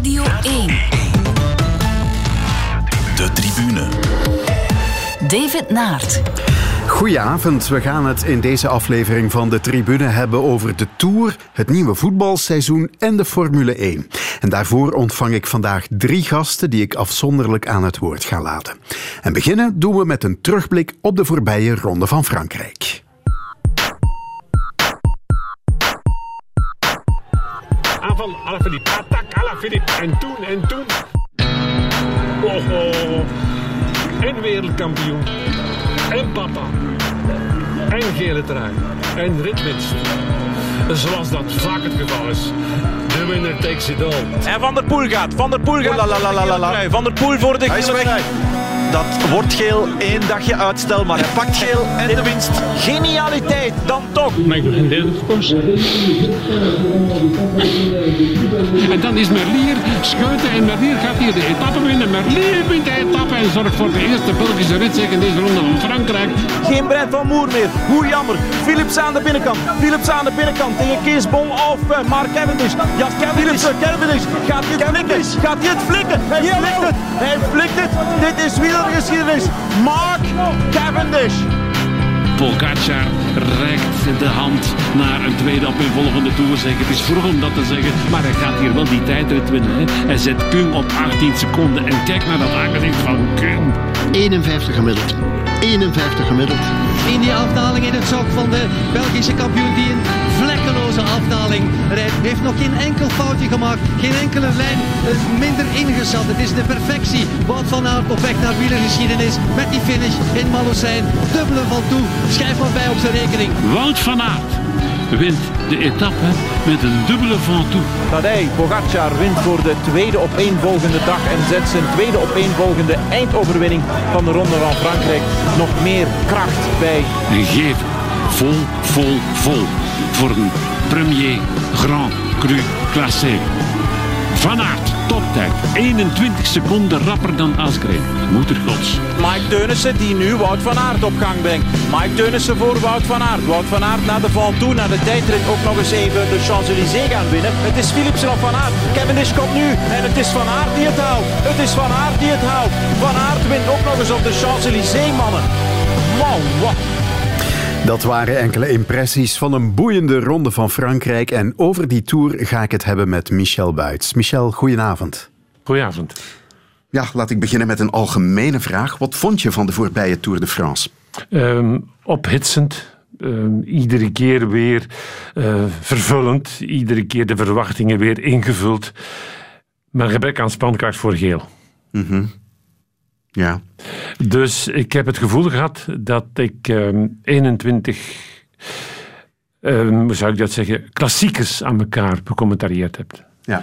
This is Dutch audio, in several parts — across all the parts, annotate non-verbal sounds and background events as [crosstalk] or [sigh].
Radio 1. De tribune. David Naert. Goedenavond, we gaan het in deze aflevering van de Tribune hebben over de Tour, het nieuwe voetbalseizoen en de Formule 1. En daarvoor ontvang ik vandaag drie gasten die ik afzonderlijk aan het woord ga laten. En beginnen doen we met een terugblik op de voorbije Ronde van Frankrijk. Aanval, Alaphilippe. Attack, Alaphilippe. En toen, en toen. Oh, oh. En wereldkampioen. En papa. En gele trui. En ritwinst. Zoals dat vaak het geval is. De winner takes it all. En Van der Poel gaat. Van der Poel gaat. la, la, la, la, la. Van der Poel voor de Hij is gele weg. trui. Dat wordt geel, één dagje uitstel, maar hij pakt geel en de winst. Genialiteit, dan toch. En dan is Merlier scheuten en Merlier gaat hier de etappe winnen. Merlier wint de etappe en zorgt voor de eerste Belgische ritzege in deze ronde van Frankrijk. Geen Brent van Moer meer. Hoe jammer. Philips aan de binnenkant. Philips aan de binnenkant tegen Kees Bol of uh, Mark Cavendish. Ja, Cavendish. Cavendish. Gaat hij het flikken? Gaat hij het flikken? Hij flikt het. Hij flikt het. Dit is wielergeschiedenis. Mark Cavendish. Pogacar reikt de hand naar een tweede opeenvolgende toerzege. Het is vroeg om dat te zeggen, maar hij gaat hier wel die tijd uitwinnen. Hè. Hij zet Kung op 18 seconden en kijk naar dat aangezicht van Kung. 51 gemiddeld. 51 gemiddeld. In die afdaling in het zak van de Belgische kampioen die een vlekkeloze afdaling rijdt. Heeft nog geen enkel foutje gemaakt, geen enkele lijn minder ingezet. Het is de perfectie. Wout van Aert op weg naar wielergeschiedenis met die finish in Malocijn. Dubbele van toe, schrijf maar bij op zijn rekening. Wout van Aert wint de etappe met een dubbele van toe. Tadej Pogacar wint voor de tweede opeenvolgende dag en zet zijn tweede opeenvolgende eindoverwinning van de Ronde van Frankrijk nog meer kracht bij. En geef vol, vol, vol voor een premier Grand Cru classé. Van Aert, toptijd. 21 seconden rapper dan Asgreen. Moeder gods. Mike Teunissen die nu Wout van Aert op gang brengt. Mike Teunissen voor Wout van Aert. Wout van Aert naar de val toe, naar de tijdrit ook nog eens even de Champs-Élysées gaan winnen. Het is Philipsen op Van Aert. Cavendish komt nu en het is Van Aert die het haalt. Het is Van Aert die het haalt. Van Aert wint ook nog eens op de Champs-Élysées, mannen. Man, wat Dat waren enkele impressies van een boeiende Ronde van Frankrijk. En over die Tour ga ik het hebben met Michel Buits. Michel, goedenavond. Goedenavond. Ja, laat ik beginnen met een algemene vraag. Wat vond je van de voorbije Tour de France? Ehm, ophitsend. Ehm, iedere keer weer eh, vervullend. Iedere keer de verwachtingen weer ingevuld. Maar gebrek aan spankracht voor geel. Ja, Dus ik heb het gevoel gehad dat ik ehm, 21, ehm, hoe zou ik dat zeggen, klassiekers aan elkaar becommentarieerd heb. ja.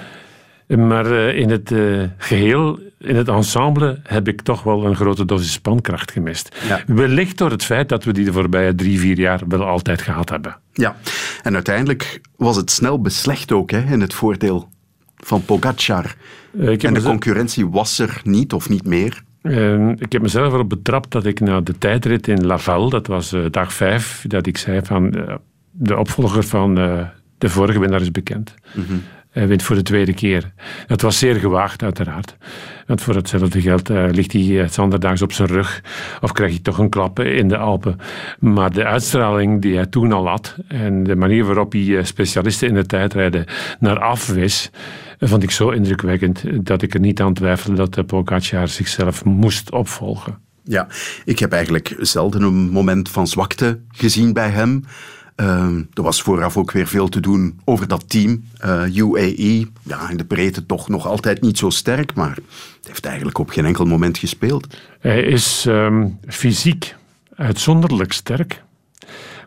Maar eh, in het eh, geheel, in het ensemble, heb ik toch wel een grote dosis spankracht gemist. Ja. Wellicht door het feit dat we die de voorbije drie, vier jaar wel altijd gehad hebben. Ja, en uiteindelijk was het snel beslecht ook hè, in het voordeel van Pogacar. Eh, En de concurrentie was er niet of niet meer. Eh, ik heb mezelf erop betrapt dat ik na de tijdrit in Laval, dat was eh, dag vijf, dat ik zei van eh, de opvolger van eh, de vorige winnaar is bekend. Hij wint voor de tweede keer. Dat was zeer gewaagd, uiteraard. Want voor hetzelfde geld ligt hij eh, zanderdaags op zijn rug. Of krijg je toch een klap in de Alpen. Maar de uitstraling die hij toen al had. En de manier waarop hij specialisten in de tijdrijden naar afwees. Eh, vond ik zo indrukwekkend dat ik er niet aan twijfelde dat de Pogacar zichzelf moest opvolgen. Ja, ik heb eigenlijk zelden een moment van zwakte gezien bij hem. Ehm, er was vooraf ook weer veel te doen over dat team. Eh, UAE, ja, in de breedte toch nog altijd niet zo sterk, maar het heeft eigenlijk op geen enkel moment gespeeld. Hij is ehm, fysiek uitzonderlijk sterk.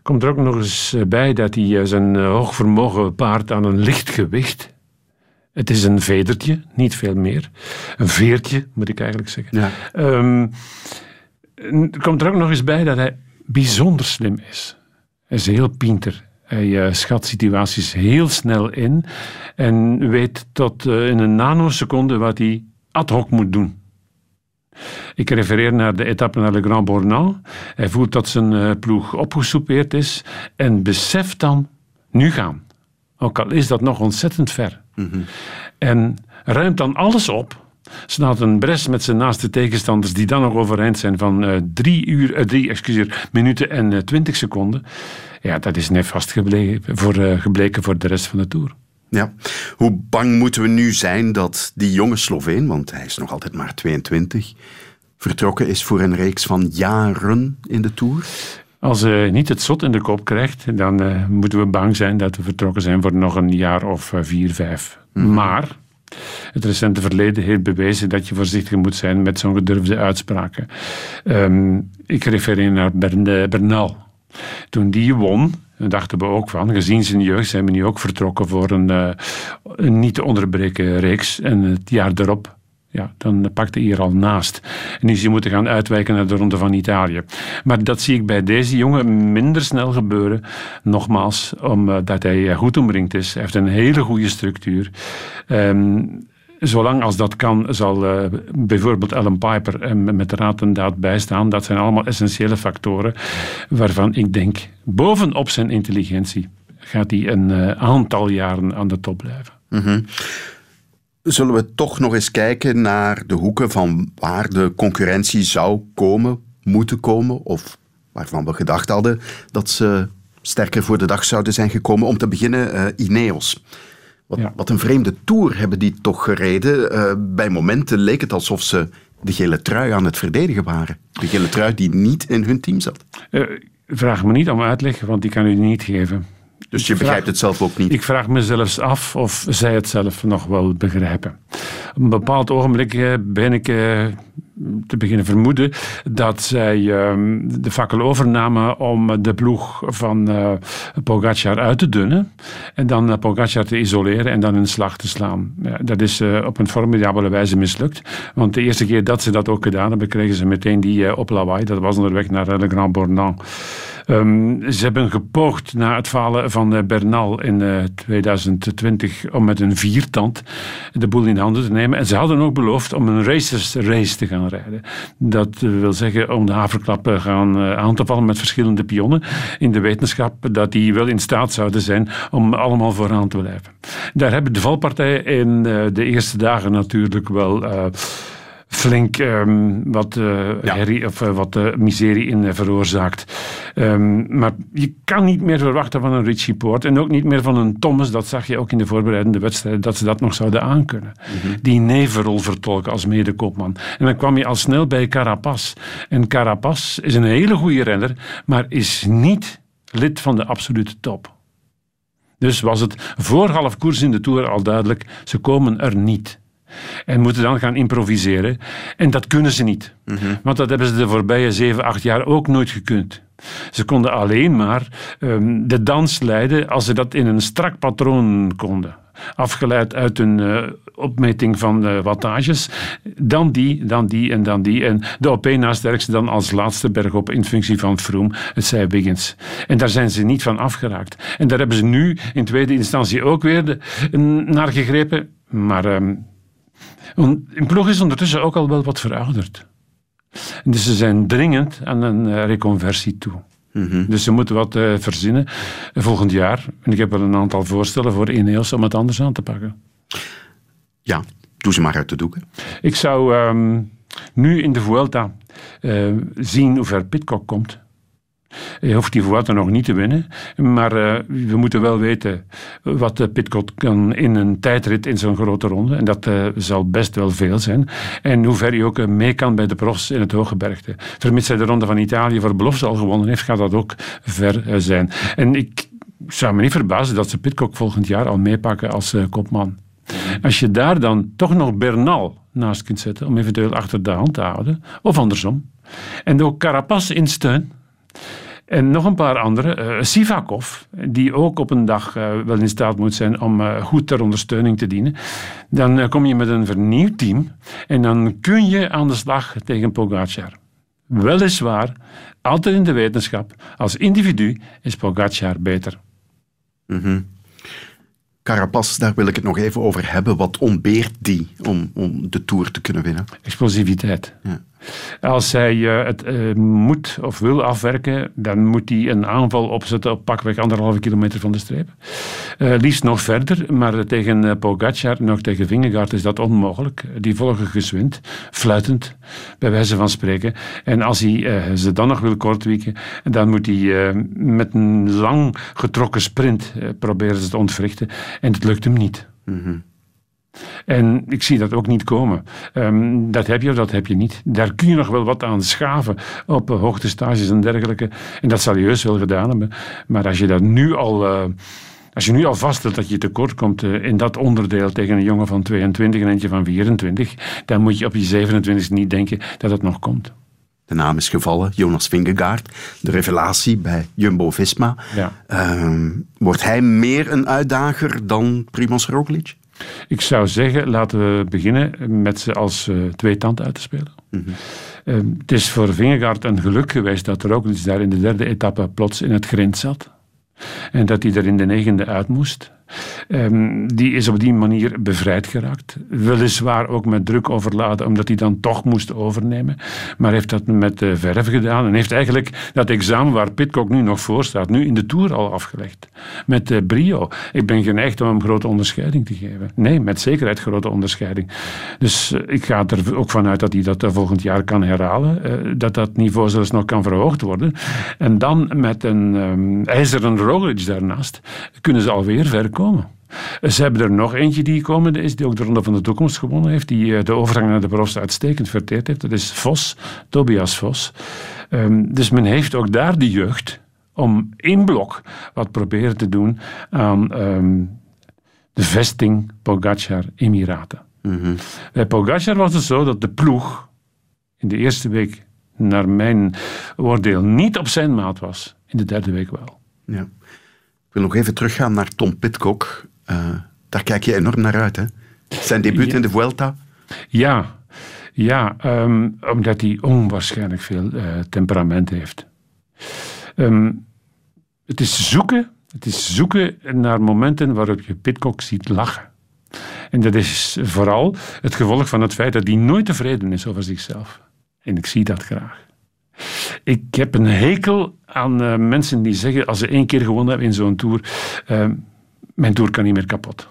Komt er ook nog eens eh, bij dat hij eh, zijn eh, hoogvermogen paart aan een licht gewicht. Het is een vedertje, niet veel meer. Een veertje, moet ik eigenlijk zeggen. Ja. Ehm, er komt er ook nog eens bij dat hij bijzonder slim is. Hij is heel pinter. Hij eh, schat situaties heel snel in en weet tot eh, in een nanoseconde wat hij ad hoc moet doen. Ik refereer naar de etappe naar Le Grand Bornand. Hij voelt dat zijn eh, ploeg opgesoupeerd is en beseft dan nu gaan. Ook al is dat nog ontzettend ver. En ruimt dan alles op. Slaat een bres met zijn naaste tegenstanders, die dan nog overeind zijn van uh, drie, uur, uh, drie minuten en uh, twintig seconden. Ja, dat is nefast gebleken voor, gebleken voor de rest van de Tour. Ja. Hoe bang moeten we nu zijn dat die jonge Sloveen, want hij is nog altijd maar 22, vertrokken is voor een reeks van jaren in de Tour? Als hij niet het zot in de kop krijgt, dan uh, moeten we bang zijn dat we vertrokken zijn voor nog een jaar of uh, vier, vijf. Mm. Maar het recente verleden heeft bewezen dat je voorzichtig moet zijn met zo'n gedurfde uitspraken. Um, ik refereer naar Bernal. Toen die won, dachten we ook van, gezien zijn jeugd zijn we nu ook vertrokken voor een, uh, een niet te onderbreken reeks. En het jaar erop ja, dan pakte hij er al naast. En is hij moeten gaan uitwijken naar de Ronde van Italië. Maar dat zie ik bij deze jongen minder snel gebeuren. Nogmaals, omdat hij goed omringd is. Hij heeft een hele goede structuur. Um, zolang als dat kan, zal uh, bijvoorbeeld Ellen Piper hem met raad en daad bijstaan. Dat zijn allemaal essentiële factoren waarvan ik denk, bovenop zijn intelligentie, gaat hij een aantal jaren aan de top blijven. Mm. Zullen we toch nog eens kijken naar de hoeken van waar de concurrentie zou komen, moeten komen, of waarvan we gedacht hadden dat ze sterker voor de dag zouden zijn gekomen? Om te beginnen, uh, Ineos. Wat, ja. wat, een vreemde tour hebben die toch gereden. Uh, bij momenten leek het alsof ze de gele trui aan het verdedigen waren. De gele trui die niet in hun team zat. Uh, vraag me niet om uitleg, want die kan u niet geven. Dus je begrijpt het zelf ook niet? Ik vraag me zelfs af of zij het zelf nog wel begrijpen. Op een bepaald ogenblik eh, ben ik te beginnen vermoeden dat zij ehm, de fakkel overnamen om de ploeg van uh, Pogacar uit te dunnen en dan Pogacar te isoleren en dan in slag te slaan. Dat is uh, op een formidabele wijze mislukt, want de eerste keer dat ze dat ook gedaan hebben, kregen ze meteen die uh, op lawaai. Dat was onderweg naar Le Grand Bornand. Um, ze hebben gepoogd na het falen van Bernal in uh, 2020 om met een viertand de boel in handen te nemen. En ze hadden ook beloofd om een racers race te gaan rijden. Dat wil zeggen om de haverklap gaan uh, aan te vallen met verschillende pionnen. In de wetenschap dat die wel in staat zouden zijn om allemaal vooraan te blijven. Daar hebben de valpartijen in uh, de eerste dagen natuurlijk wel flink um, wat uh, ja. herrie, of uh, wat uh, miserie in veroorzaakt. Um, maar je kan niet meer verwachten van een Richie Poort en ook niet meer van een Thomas, dat zag je ook in de voorbereidende wedstrijden, dat ze dat nog zouden aankunnen. -hmm. Die nevenrol vertolken als medekoopman. En dan kwam je al snel bij Carapaz. En Carapaz is een hele goede renner, maar is niet lid van de absolute top. Dus was het voor half koers in de Tour al duidelijk, ze komen er niet. En moeten dan gaan improviseren. En dat kunnen ze niet. Mm -hmm. Want dat hebben ze de voorbije zeven, acht jaar ook nooit gekund. Ze konden alleen maar um, de dans leiden als ze dat in een strak patroon konden. Afgeleid uit een uh, opmeting van uh, wattages. Dan die, dan die en dan die. En de op na sterkste dan als laatste bergop in functie van Froome. Het zei Wiggins. En daar zijn ze niet van afgeraakt. En daar hebben ze nu in tweede instantie ook weer de, naar gegrepen. Maar um, een ploeg is ondertussen ook al wel wat verouderd. Dus ze zijn dringend aan een uh, reconversie toe. Mm -hmm. Dus ze moeten wat uh, verzinnen volgend jaar. En ik heb wel een aantal voorstellen voor Ineos om het anders aan te pakken. Ja, doe ze maar uit de doeken. Ik zou um, nu in de Vuelta uh, zien hoe ver Pitcock komt. Hij hoeft die Vuelta nog niet te winnen, maar uh, we moeten wel weten wat de Pitcock kan in een tijdrit in zo'n grote ronde. En dat uh, zal best wel veel zijn. En hoe ver hij ook uh, mee kan bij de profs in het Hooggebergte. Vermits hij de Ronde van Italië voor belofte al gewonnen heeft, gaat dat ook ver zijn. En ik zou me niet verbazen dat ze Pitcock volgend jaar al meepakken als kopman. Als je daar dan toch nog Bernal naast kunt zetten, om eventueel achter de hand te houden, of andersom. En ook Carapaz in steun en nog een paar andere. Uh, Sivakov, die ook op een dag uh, wel in staat moet zijn om uh, goed ter ondersteuning te dienen. Dan kom je met een vernieuwd team en dan kun je aan de slag tegen Pogacar. Weliswaar, altijd in de wetenschap, als individu is Pogacar beter. Mm -hmm. Carapaz, daar wil ik het nog even over hebben. Wat ontbeert die om, om de Tour te kunnen winnen? Explosiviteit. Ja. Als hij eh, het eh, moet of wil afwerken, dan moet hij een aanval opzetten op pakweg anderhalve kilometer van de streep. Eh, liefst nog verder, maar tegen Pogacar, nog tegen Vingegaard is dat onmogelijk. Die volgen gezwind, fluitend, bij wijze van spreken. En als hij ze dan nog wil kortwieken, dan moet hij met een lang getrokken sprint proberen ze te ontwrichten. En het lukt hem niet. Mm en ik zie dat ook niet komen. Um, dat heb je of dat heb je niet. Daar kun je nog wel wat aan schaven op uh, hoogtestages en dergelijke. En dat zal je heus wel gedaan hebben. Maar als je dat nu al... Uh, als je nu al vaststelt dat je tekort komt uh, in dat onderdeel tegen een jongen van 22 en eentje van 24, dan moet je op je 27 niet denken dat het nog komt. De naam is gevallen, Jonas Vingegaard, de revelatie bij Jumbo-Visma. Ja. Uh, wordt hij meer een uitdager dan Primoz Roglic? Ik zou zeggen, laten we beginnen met ze als uh, twee tand uit te spelen. Mm -hmm. het is voor Vingegaard een geluk geweest dat er ook iets daar in de derde etappe plots in het grind zat. En dat hij er in de negende uit moest. Um, die is op die manier bevrijd geraakt. Weliswaar ook met druk overladen, omdat hij dan toch moest overnemen. Maar heeft dat met uh, verf gedaan en heeft eigenlijk dat examen waar Pitcock nu nog voor staat, nu in de Tour al afgelegd. Met uh, brio. Ik ben geneigd om hem grote onderscheiding te geven. Nee, met zekerheid grote onderscheiding. Dus uh, ik ga er ook vanuit dat hij dat volgend jaar kan herhalen. dat dat niveau zelfs nog kan verhoogd worden. En dan met een um, ijzeren Roglic daarnaast kunnen ze alweer ver komen. Ze hebben er nog eentje die komende is, die ook de Ronde van de Toekomst gewonnen heeft, die eh, de overgang naar de belofte uitstekend verteerd heeft. Dat is Vos, Tobias Vos. Um, dus men heeft ook daar de jeugd om in blok wat proberen te doen aan um, de vesting Pogacar-Emiraten. Mm -hmm. Bij Pogacar was het zo dat de ploeg in de eerste week naar mijn oordeel niet op zijn maat was. In de derde week wel. Ja. Ik wil nog even teruggaan naar Tom Pitcock. Uh, daar kijk je enorm naar uit, hè? Zijn debuut in de Vuelta? Ja, ja um, omdat hij onwaarschijnlijk veel uh, temperament heeft. Um, het is zoeken, het is zoeken naar momenten waarop je Pitcock ziet lachen. En dat is vooral het gevolg van het feit dat hij nooit tevreden is over zichzelf. En ik zie dat graag. Ik heb een hekel aan uh, mensen die zeggen, als ze één keer gewonnen hebben in zo'n tour, uh, mijn tour kan niet meer kapot.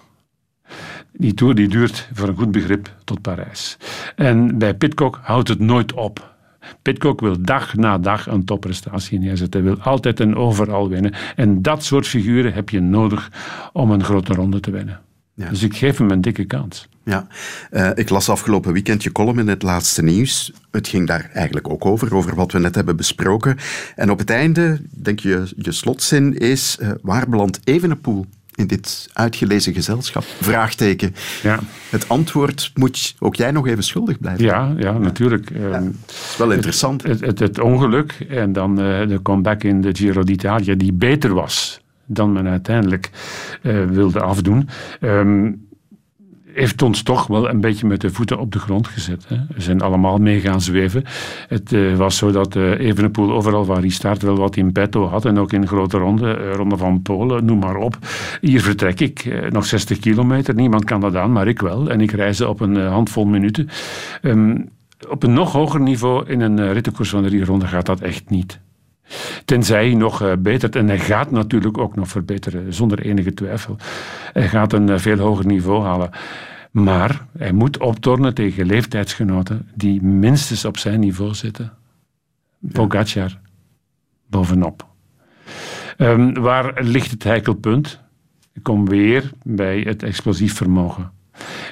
Die tour die duurt voor een goed begrip tot Parijs. En bij Pitcock houdt het nooit op. Pitcock wil dag na dag een topprestatie neerzetten. Hij wil altijd en overal winnen. En dat soort figuren heb je nodig om een grote ronde te winnen. Ja. Dus ik geef hem een dikke kans. Ja, uh, ik las afgelopen weekend je column in het laatste nieuws. Het ging daar eigenlijk ook over, over wat we net hebben besproken. En op het einde, denk je, je slotzin is, uh, waar belandt Evenepoel in dit uitgelezen gezelschap? Vraagteken. Ja. Het antwoord moet ook jij nog even schuldig blijven. Ja, ja natuurlijk. Ja, ehm, is wel interessant. Het, het, het, ongeluk en dan uh, de comeback in de Giro d'Italia, die beter was dan men uiteindelijk uh, wilde afdoen. Um, heeft ons toch wel een beetje met de voeten op de grond gezet. Hè. We zijn allemaal mee gaan zweven. Het uh, was zo dat uh, Evenepoel overal waar hij start wel wat in petto had. En ook in grote ronde, ronde van Polen, noem maar op. Hier vertrek ik, nog 60 kilometer. Niemand kan dat aan, maar ik wel. En ik reis op een handvol minuten. Um, op een nog hoger niveau in een rittenkoers van drie ronden gaat dat echt niet. Tenzij hij nog uh, betert. En hij gaat natuurlijk ook nog verbeteren, zonder enige twijfel. Hij gaat een uh, veel hoger niveau halen. Maar hij moet optornen tegen leeftijdsgenoten die minstens op zijn niveau zitten. Pogacar bovenop. Um, waar ligt het heikelpunt? Ik kom weer bij het explosief vermogen.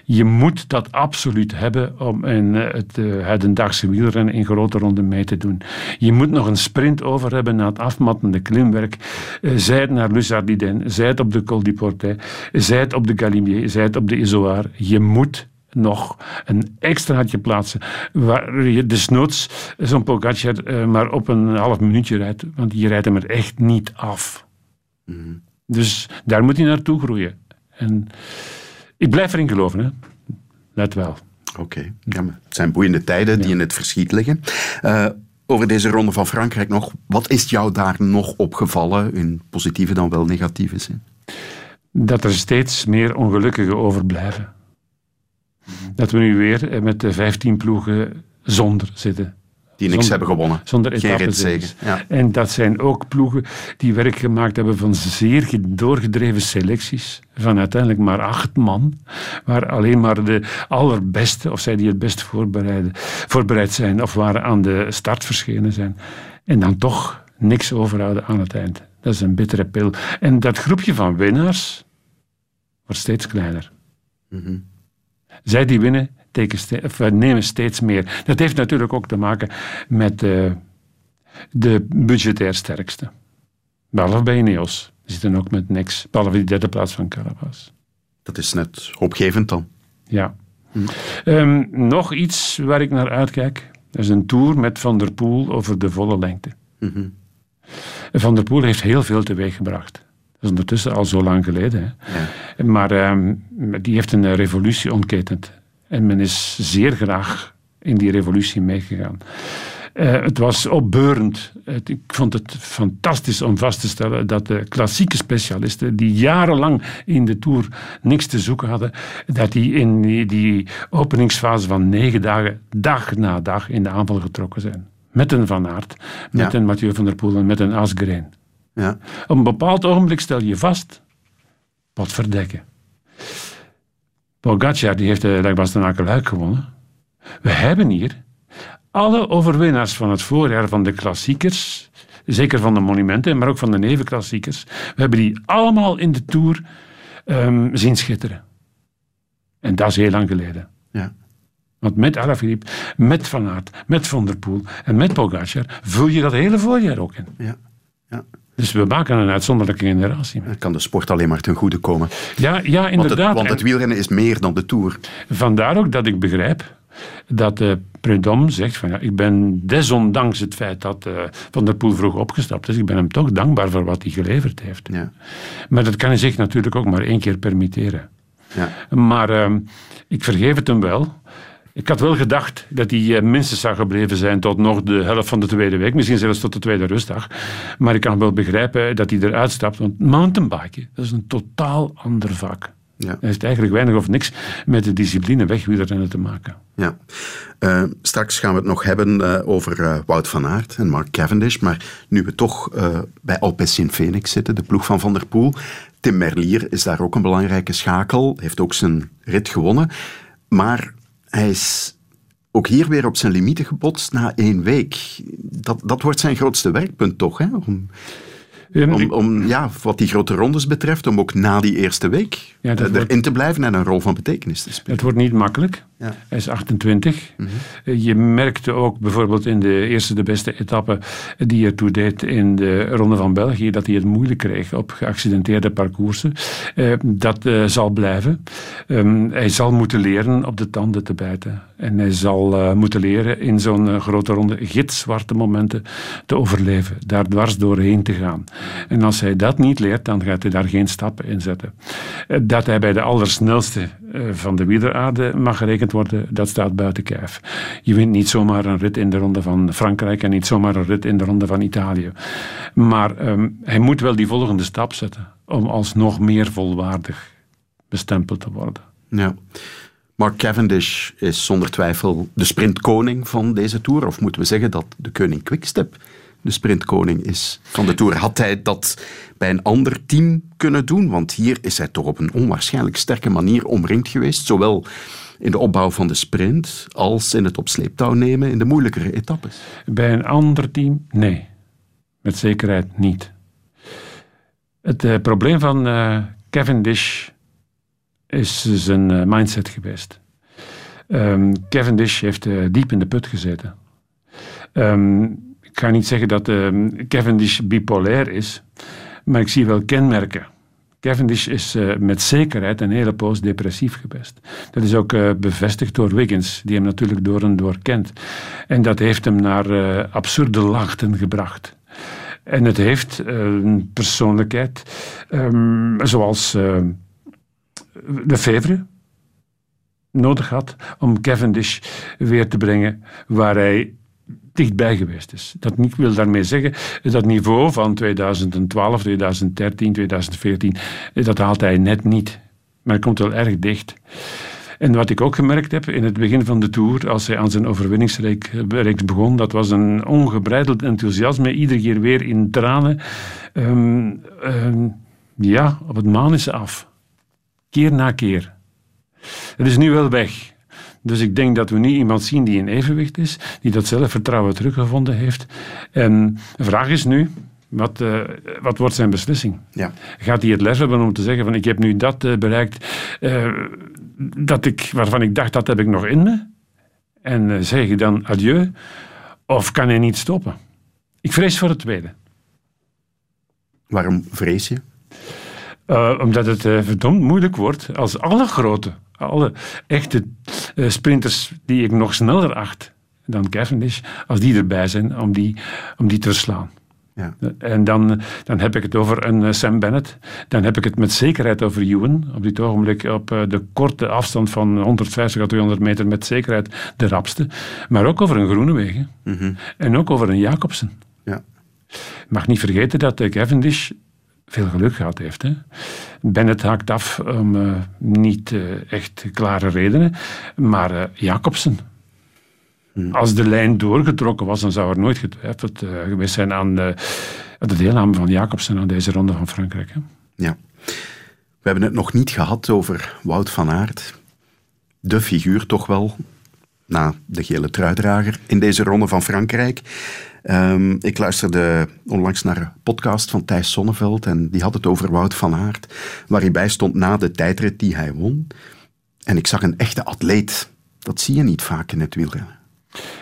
Je moet dat absoluut hebben om in eh, het uh, hedendaagse wielrennen in grote ronden mee te doen. Je moet nog een sprint over hebben na het afmattende klimwerk. Uh, zij het naar Luzardiden, zij het op de Col du Portet, zij het op de Galimier, zij het op de Isoar. Je moet nog een extraatje plaatsen waar je desnoods zo'n Pogacar uh, maar op een half minuutje rijdt, want je rijdt hem er echt niet af. Mm -hmm. Dus daar moet hij naartoe groeien. En ik blijf erin geloven, hè. Let wel. Oké, okay. ja, het zijn boeiende tijden die in het verschiet liggen. Uh, over deze ronde van Frankrijk nog. Wat is jou daar nog opgevallen, in positieve dan wel negatieve zin? Dat er steeds meer ongelukkigen overblijven. Dat we nu weer met de 15 ploegen zonder zitten. Die niks Zonder- hebben gewonnen. Zonder Geen. Ja. En dat zijn ook ploegen die werk gemaakt hebben van zeer ge- doorgedreven selecties. Van uiteindelijk maar acht man. Waar alleen maar de allerbeste, of zij die het best voorbereiden, voorbereid zijn of waren aan de start verschenen zijn. En dan toch niks overhouden aan het eind. Dat is een bittere pil. En dat groepje van winnaars wordt steeds kleiner. Zij die winnen, of, eh, nemen steeds meer. Dat heeft natuurlijk ook te maken met eh, de budgetair sterkste. Behalve bij Ineos. Die zitten ook met niks. Behalve die derde plaats van Carapaz. Dat is net opgevend dan. Ja. Ehm, nog iets waar ik naar uitkijk. Dat is een tour met Van der Poel over de volle lengte. Van der Poel heeft heel veel teweeggebracht. Dat is ondertussen al zo lang geleden. Hè. Maar ehm, die heeft een revolutie ontketend. En men is zeer graag in die revolutie meegegaan. Eh, het was opbeurend. Het- ik vond het fantastisch om vast te stellen dat de klassieke specialisten, die jarenlang in de Tour niks te zoeken hadden, dat die in die, die openingsfase van negen dagen, dag na dag, in de aanval getrokken zijn. Met een Van Aert, met Ja. een Mathieu van der Poel en met een Asgreen. Ja. Op een bepaald ogenblik stel je vast, wat verdekken. Pogacar die heeft de Dag Luik gewonnen. We hebben hier alle overwinnaars van het voorjaar van de klassiekers, zeker van de monumenten, maar ook van de nevenklassiekers, we hebben die allemaal in de Tour ehm, zien schitteren. En dat is heel lang geleden. Ja. Want met Alaphilippe, met Van Aert, met Van der Poel en met Pogacar vul je dat hele voorjaar ook in. Ja. Ja. Dus we maken een uitzonderlijke generatie. Dan kan de sport alleen maar ten goede komen. Ja, ja Want inderdaad. het, want het En wielrennen is meer dan de Tour. Vandaar ook dat ik begrijp dat uh, Prudhomme zegt van ja, ik ben desondanks het feit dat eh, Van der Poel vroeg opgestapt is, ik ben hem toch dankbaar voor wat hij geleverd heeft. Ja. Maar dat kan hij zich natuurlijk ook maar één keer permitteren. Ja. Maar ehm, ik vergeef het hem wel. Ik had wel gedacht dat hij eh, minstens zou gebleven zijn tot nog de helft van de tweede week, misschien zelfs tot de tweede rustdag. Maar ik kan wel begrijpen dat hij eruit stapt, want mountainbiken, dat is een totaal ander vak. Ja. Dat heeft eigenlijk weinig of niks met de discipline wegwielrennen te maken. Ja. Uh, straks gaan we het nog hebben uh, over uh, Wout van Aert en Mark Cavendish. Maar nu we toch bij Alpecin Phoenix zitten, de ploeg van Van der Poel. Tim Merlier is daar ook een belangrijke schakel. Heeft ook zijn rit gewonnen. Maar hij is ook hier weer op zijn limieten gebotst na één week. Dat, dat wordt zijn grootste werkpunt toch, hè? Om, om, om, ja, wat die grote rondes betreft, om ook na die eerste week ja, erin wordt, te blijven en een rol van betekenis te spelen. Het wordt niet makkelijk. Ja. Hij is 28. Mm -hmm. Je merkte ook bijvoorbeeld in de eerste de beste etappe die hij toe deed in de Ronde van België, dat hij het moeilijk kreeg op geaccidenteerde parcoursen. Uh, dat uh, zal blijven. Um, hij zal moeten leren op de tanden te bijten. En hij zal uh, moeten leren in zo'n grote ronde gitzwarte momenten te overleven. Daar dwars doorheen te gaan. En als hij dat niet leert, dan gaat hij daar geen stappen in zetten. Dat hij bij de allersnelste van de wieleraarde mag worden, dat staat buiten kijf. Je wint niet zomaar een rit in de ronde van Frankrijk en niet zomaar een rit in de ronde van Italië. Maar um, hij moet wel die volgende stap zetten om alsnog meer volwaardig bestempeld te worden. Ja. Mark Cavendish is zonder twijfel de sprintkoning van deze Tour. Of moeten we zeggen dat de koning Quickstep de sprintkoning is van de Tour. Had hij dat bij een ander team kunnen doen? Want hier is hij toch op een onwaarschijnlijk sterke manier omringd geweest. Zowel in de opbouw van de sprint als in het op sleeptouw nemen in de moeilijkere etappes. Bij een ander team? Nee. Met zekerheid niet. Het uh, probleem van uh, Cavendish is zijn uh, mindset geweest. Um, Cavendish heeft diep in de put gezeten. Um, ik ga niet zeggen dat uh, Cavendish bipolair is, maar ik zie wel kenmerken. Cavendish is uh, met zekerheid een hele poos depressief geweest. Dat is ook uh, bevestigd door Wiggins, die hem natuurlijk door en door kent. En dat heeft hem naar absurde lachten gebracht. En het heeft een persoonlijkheid um, zoals Lefevre nodig had om Cavendish weer te brengen waar hij dichtbij geweest is. Dat ik wil daarmee zeggen, dat niveau van 2012, 2013, 2014, dat haalt hij net niet. Maar hij komt wel erg dicht. En wat ik ook gemerkt heb in het begin van de Tour, als hij aan zijn overwinningsreeks begon, dat was een ongebreideld enthousiasme, iedere keer weer in tranen. Ehm, ehm, ja, op het maan is ze af. Keer na keer. Het is nu wel weg. Dus ik denk dat we nu iemand zien die in evenwicht is, die dat zelfvertrouwen teruggevonden heeft. En de vraag is nu, wat, uh, wat wordt zijn beslissing? Ja. Gaat hij het lef hebben om te zeggen van ik heb nu dat uh, bereikt uh, dat ik, waarvan ik dacht dat heb ik nog in me? En zeg ik dan adieu? Of kan hij niet stoppen? Ik vrees voor het tweede. Waarom vrees je? Omdat het verdomd moeilijk wordt als alle grote, alle echte sprinters die ik nog sneller acht dan Cavendish, als die erbij zijn om die, om die te verslaan. Ja. En dan, dan heb ik het over een eh, Sam Bennett. Dan heb ik het met zekerheid over Ewan. Op dit ogenblik op eh, de korte afstand van 150 à 200 meter met zekerheid de rapste. Maar ook over een Groenewegen. Mm En ook over een Jacobsen. Ja. Mag niet vergeten dat Cavendish veel geluk gehad heeft. Hè. Bennett haakt af om uh, niet uh, echt klare redenen. Maar uh, Jacobsen, als de lijn doorgetrokken was, dan zou er nooit getwijfeld geweest zijn aan de, de, deelname van Jacobsen aan deze ronde van Frankrijk. Hè? Ja. We hebben het nog niet gehad over Wout van Aert. De figuur toch wel, na de gele truidrager in deze ronde van Frankrijk. Um, ik luisterde onlangs naar een podcast van Thijs Sonneveld en die had het over Wout van Aert, waar hij bij stond na de tijdrit die hij won. En ik zag een echte atleet. Dat zie je niet vaak in het wielrennen.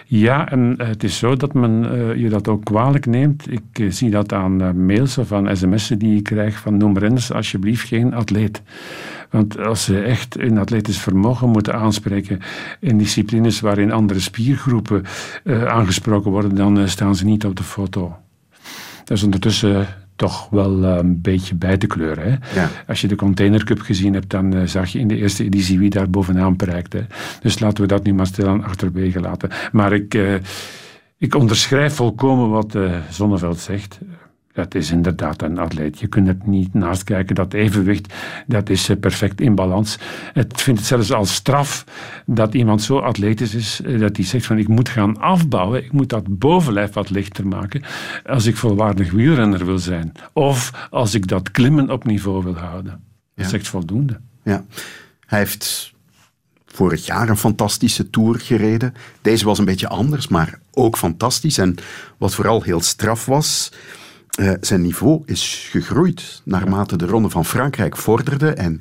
Ja, en het is zo dat men uh, je dat ook kwalijk neemt. Ik uh, zie dat aan mails of aan sms'en die ik krijg van noem renners alsjeblieft geen atleet. Want als ze echt een atletisch vermogen moeten aanspreken in disciplines waarin andere spiergroepen aangesproken worden, dan staan ze niet op de foto. Dat is ondertussen toch wel een beetje bij te kleuren. Hè? Ja. Als je de Container Cup gezien hebt, dan uh, zag je in de eerste editie wie daar bovenaan. Hè? Dus laten we dat nu maar stilaan achterwege laten. Maar ik, uh, ik onderschrijf volkomen wat Zonneveld zegt. Dat is inderdaad een atleet. Je kunt het niet naast kijken. Dat evenwicht, dat is perfect in balans. Het vindt het zelfs als straf dat iemand zo atletisch is, dat hij zegt van ik moet gaan afbouwen, ik moet dat bovenlijf wat lichter maken als ik volwaardig wielrenner wil zijn. Of als ik dat klimmen op niveau wil houden. Dat is echt voldoende. Ja. Hij heeft vorig jaar een fantastische tour gereden. Deze was een beetje anders, maar ook fantastisch. En wat vooral heel straf was, eh, zijn niveau is gegroeid naarmate de Ronde van Frankrijk vorderde. En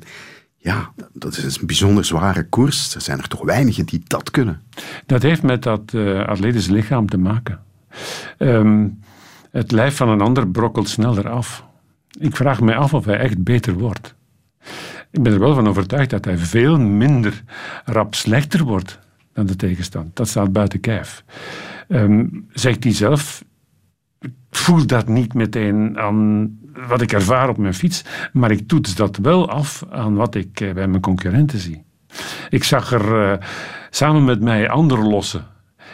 ja, dat is een bijzonder zware koers. Er zijn er toch weinigen die dat kunnen. Dat heeft met dat uh, atletisch lichaam te maken. Um, het lijf van een ander brokkelt sneller af. Ik vraag me af of hij echt beter wordt. Ik ben er wel van overtuigd dat hij veel minder rap slechter wordt dan de tegenstand. Dat staat buiten kijf. Um, zegt hij zelf, voel dat niet meteen aan wat ik ervaar op mijn fiets, maar ik toets dat wel af aan wat ik bij mijn concurrenten zie. Ik zag er uh, samen met mij anderen lossen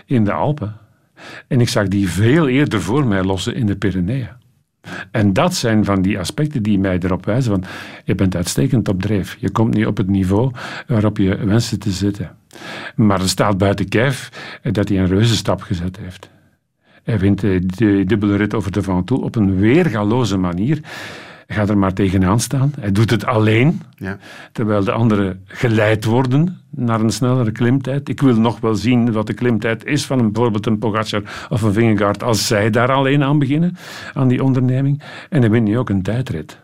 in de Alpen. En ik zag die veel eerder voor mij lossen in de Pyreneeën. En dat zijn van die aspecten die mij erop wijzen van je bent uitstekend op dreef. Je komt nu op het niveau waarop je wenste te zitten. Maar er staat buiten kijf dat hij een reuzenstap gezet heeft. Hij wint de dubbele rit over de Ventoux op een weergaloze manier. Hij gaat er maar tegenaan staan. Hij doet het alleen, Ja. terwijl de anderen geleid worden naar een snellere klimtijd. Ik wil nog wel zien wat de klimtijd is van een, bijvoorbeeld een Pogacar of een Vingegaard als zij daar alleen aan beginnen, aan die onderneming. En hij wint nu ook een tijdrit.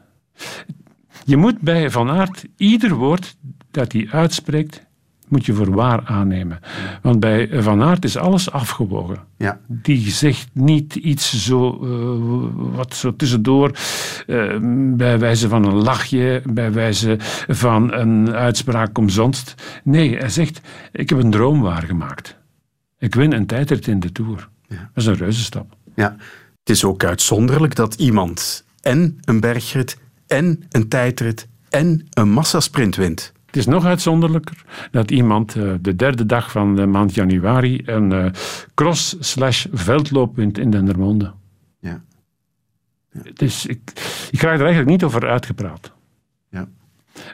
Je moet bij Van Aert ieder woord dat hij uitspreekt, moet je voor waar aannemen. Want bij Van Aert is alles afgewogen. Ja. Die zegt niet iets zo, uh, wat zo tussendoor, uh, bij wijze van een lachje, bij wijze van een uitspraak omzonst. Nee, hij zegt, ik heb een droom waargemaakt. Ik win een tijdrit in de Tour. Ja. Dat is een reuzenstap. Ja. Het is ook uitzonderlijk dat iemand en een bergrit en een tijdrit en een massasprint wint. Het is nog uitzonderlijker dat iemand uh, de derde dag van de maand januari een uh, cross-slash-veldloop wint in Dendermonde. Ja. ja. Dus ik, ik ga er eigenlijk niet over uitgepraat. Ja.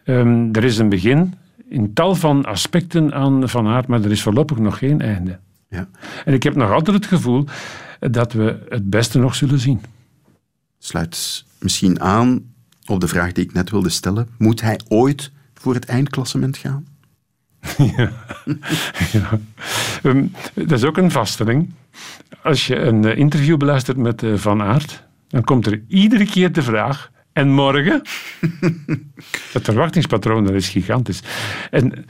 Um, er is een begin in tal van aspecten aan Van Aert, maar er is voorlopig nog geen einde. Ja. En ik heb nog altijd het gevoel dat we het beste nog zullen zien. Sluit misschien aan op de vraag die ik net wilde stellen. Moet hij ooit voor het eindklassement gaan? [laughs] ja. Um, dat is ook een vaststelling. Als je een uh, interview beluistert met uh, Van Aert, dan komt er iedere keer de vraag: en morgen? [laughs] het verwachtingspatroon dat is gigantisch. En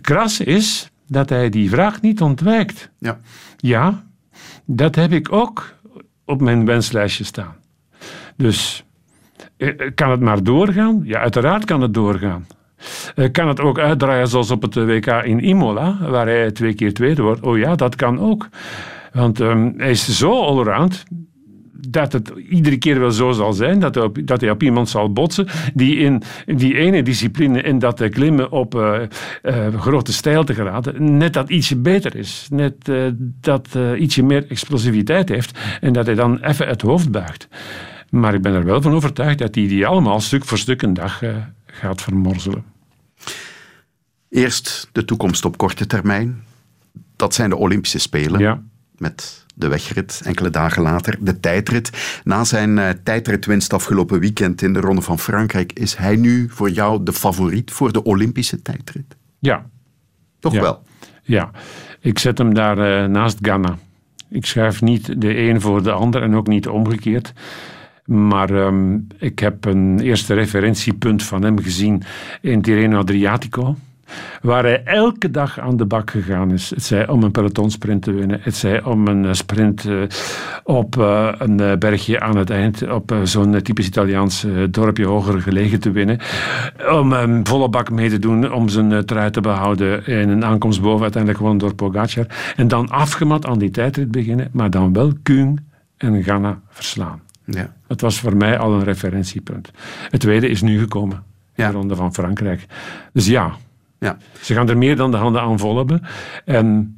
kras is dat hij die vraag niet ontwijkt. Ja. Ja, dat heb ik ook op mijn wenslijstje staan. Dus kan het maar doorgaan? Ja, uiteraard kan het doorgaan. Kan het ook uitdraaien zoals op het WK in Imola, waar hij twee keer tweede wordt? Oh ja, dat kan ook. Want um, hij is zo allround dat het iedere keer wel zo zal zijn dat hij op, dat iemand zal botsen die in die ene discipline, in dat klimmen op uh, uh, grote stijlte geraden, net dat ietsje beter is. Net uh, dat ietsje meer explosiviteit heeft en dat hij dan even het hoofd buigt. Maar ik ben er wel van overtuigd dat hij die allemaal stuk voor stuk een dag gaat vermorzelen. Eerst de toekomst op korte termijn. Dat zijn de Olympische Spelen. Ja. Met de wegrit enkele dagen later, de tijdrit. Na zijn uh, tijdritwinst afgelopen weekend in de Ronde van Frankrijk, is hij nu voor jou de favoriet voor de Olympische tijdrit? Ja. Toch ja. wel? Ja. Ik zet hem daar uh, naast Ghana. Ik schrijf niet de een voor de ander en ook niet omgekeerd. Maar um, ik heb een eerste referentiepunt van hem gezien in Tirreno Adriatico waar hij elke dag aan de bak gegaan is. Het zij om een pelotonsprint te winnen, het zij om een sprint uh, op uh, een bergje aan het eind, op zo'n typisch Italiaans dorpje hoger gelegen te winnen, om een um, volle bak mee te doen, om zijn trui te behouden in een aankomst boven, uiteindelijk gewonnen door Pogacar, en dan afgemat aan die tijdrit beginnen, maar dan wel Kuhn en Ghana verslaan. Ja. Dat was voor mij al een referentiepunt. Het tweede is nu gekomen, ja. de Ronde van Frankrijk. Dus ja, ja. Ze gaan er meer dan de handen aan vol hebben. En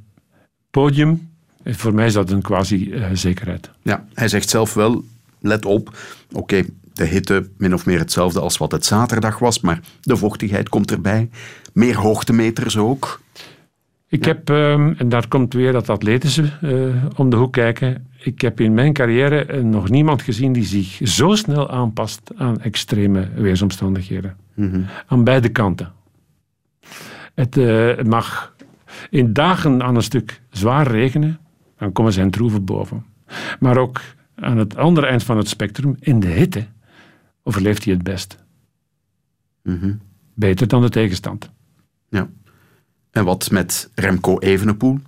podium, voor mij is dat een quasi-zekerheid. Ja, hij zegt zelf wel, let op, oké, okay, de hitte min of meer hetzelfde als wat het zaterdag was, maar de vochtigheid komt erbij. Meer hoogtemeters ook. Ik heb, um, en daar komt weer dat atletische uh, om de hoek kijken. Ik heb in mijn carrière uh, nog niemand gezien die zich zo snel aanpast aan extreme weersomstandigheden. Mm -hmm. Aan beide kanten. Het, uh, het, mag in dagen aan een stuk zwaar regenen, dan komen zijn troeven boven. Maar ook aan het andere eind van het spectrum, in de hitte, overleeft hij het best. Mm -hmm. Beter dan de tegenstand. Ja. En wat met Remco Evenepoel?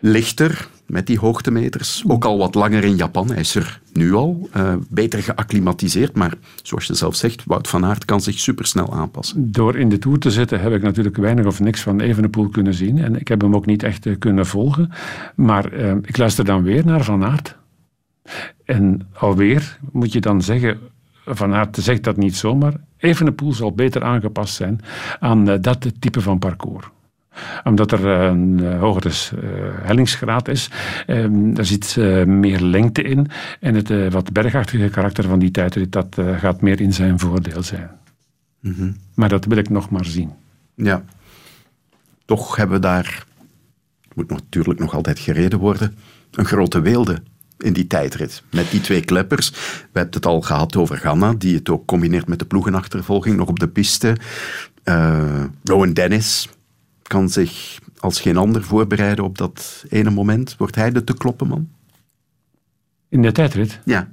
Lichter met die hoogtemeters. Ook al wat langer in Japan. Hij is er nu al uh, beter geacclimatiseerd. Maar zoals je zelf zegt, Wout van Aert kan zich supersnel aanpassen. Door in de Tour te zitten heb ik natuurlijk weinig of niks van Evenepoel kunnen zien. En ik heb hem ook niet echt uh, kunnen volgen. Maar uh, ik luister dan weer naar Van Aert. En alweer moet je dan zeggen... Van Aert zegt dat niet zomaar. Evenepoel zal beter aangepast zijn aan dat type van parcours omdat er een uh, hogere uh, hellingsgraad is. Um, er zit meer lengte in. En het wat bergachtige karakter van die tijdrit, dat gaat meer in zijn voordeel zijn. Mm -hmm. Maar dat wil ik nog maar zien. Ja. Toch hebben we daar, moet natuurlijk nog altijd gereden worden, een grote weelde in die tijdrit. Met die twee kleppers. We hebben het al gehad over Ganna, die het ook combineert met de ploegenachtervolging nog op de piste. Uh, Rowan Dennis kan zich als geen ander voorbereiden op dat ene moment. Wordt hij de te kloppen man? In de tijdrit? Ja.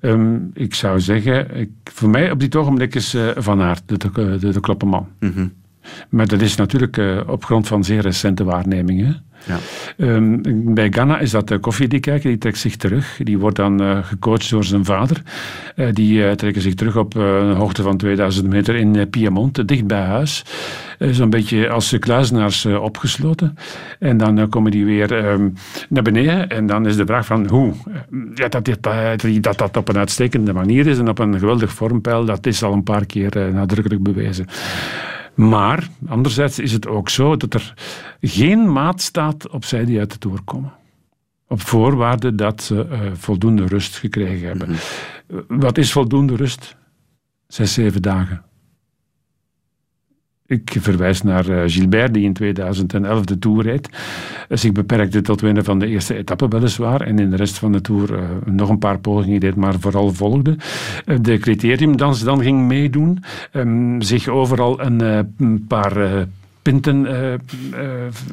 Um, ik zou zeggen, ik, voor mij op dit ogenblik is uh, Van Aert de te, de, de kloppen man. Mm -hmm. Maar dat is natuurlijk uh, op grond van zeer recente waarnemingen. Ja. Um, bij Ghana is dat uh, Koffie kijken, die trekt zich terug. Die wordt dan uh, gecoacht door zijn vader. Uh, die trekken zich terug op een hoogte van 2000 meter in Piemont, dicht bij huis. Zo'n beetje als kluizenaars opgesloten. En dan komen die weer um, naar beneden. En dan is de vraag van hoe. Ja, dat, dat, dat dat op een uitstekende manier is en op een geweldig vormpeil, dat is al een paar keer nadrukkelijk bewezen. Maar anderzijds is het ook zo dat er geen maat staat op zij die uit de Tour komen. Op voorwaarde dat ze uh, voldoende rust gekregen hebben. Mm-hmm. Wat is voldoende rust? Zes, zeven dagen. Ik verwijs naar uh, Gilbert, die in 2011 de Tour reed. zich beperkte tot winnen van de eerste etappe weliswaar. En in de rest van de Tour uh, nog een paar pogingen deed, maar vooral volgde. De criteriumdans dan ging meedoen. Um, zich overal een, paar pinten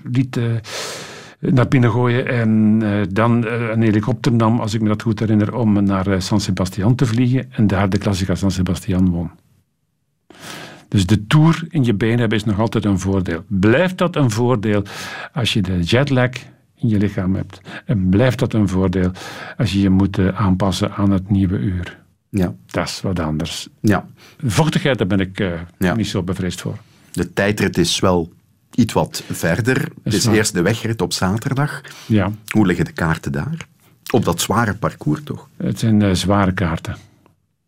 liet naar binnen gooien en dan een helikopter nam, als ik me dat goed herinner, om naar San Sebastian te vliegen en daar de Classica San Sebastian won. Dus de tour in je been hebben is nog altijd een voordeel. Blijft dat een voordeel als je de jetlag in je lichaam hebt? En blijft dat een voordeel als je je moet aanpassen aan het nieuwe uur? Ja. Dat is wat anders. Ja. Vochtigheid, daar ben ik ja. niet zo bevreesd voor. De tijdrit is wel iets wat verder. Het is eerst de wegrit op zaterdag. Ja. Hoe liggen de kaarten daar? Op dat zware parcours toch? Het zijn uh, zware kaarten.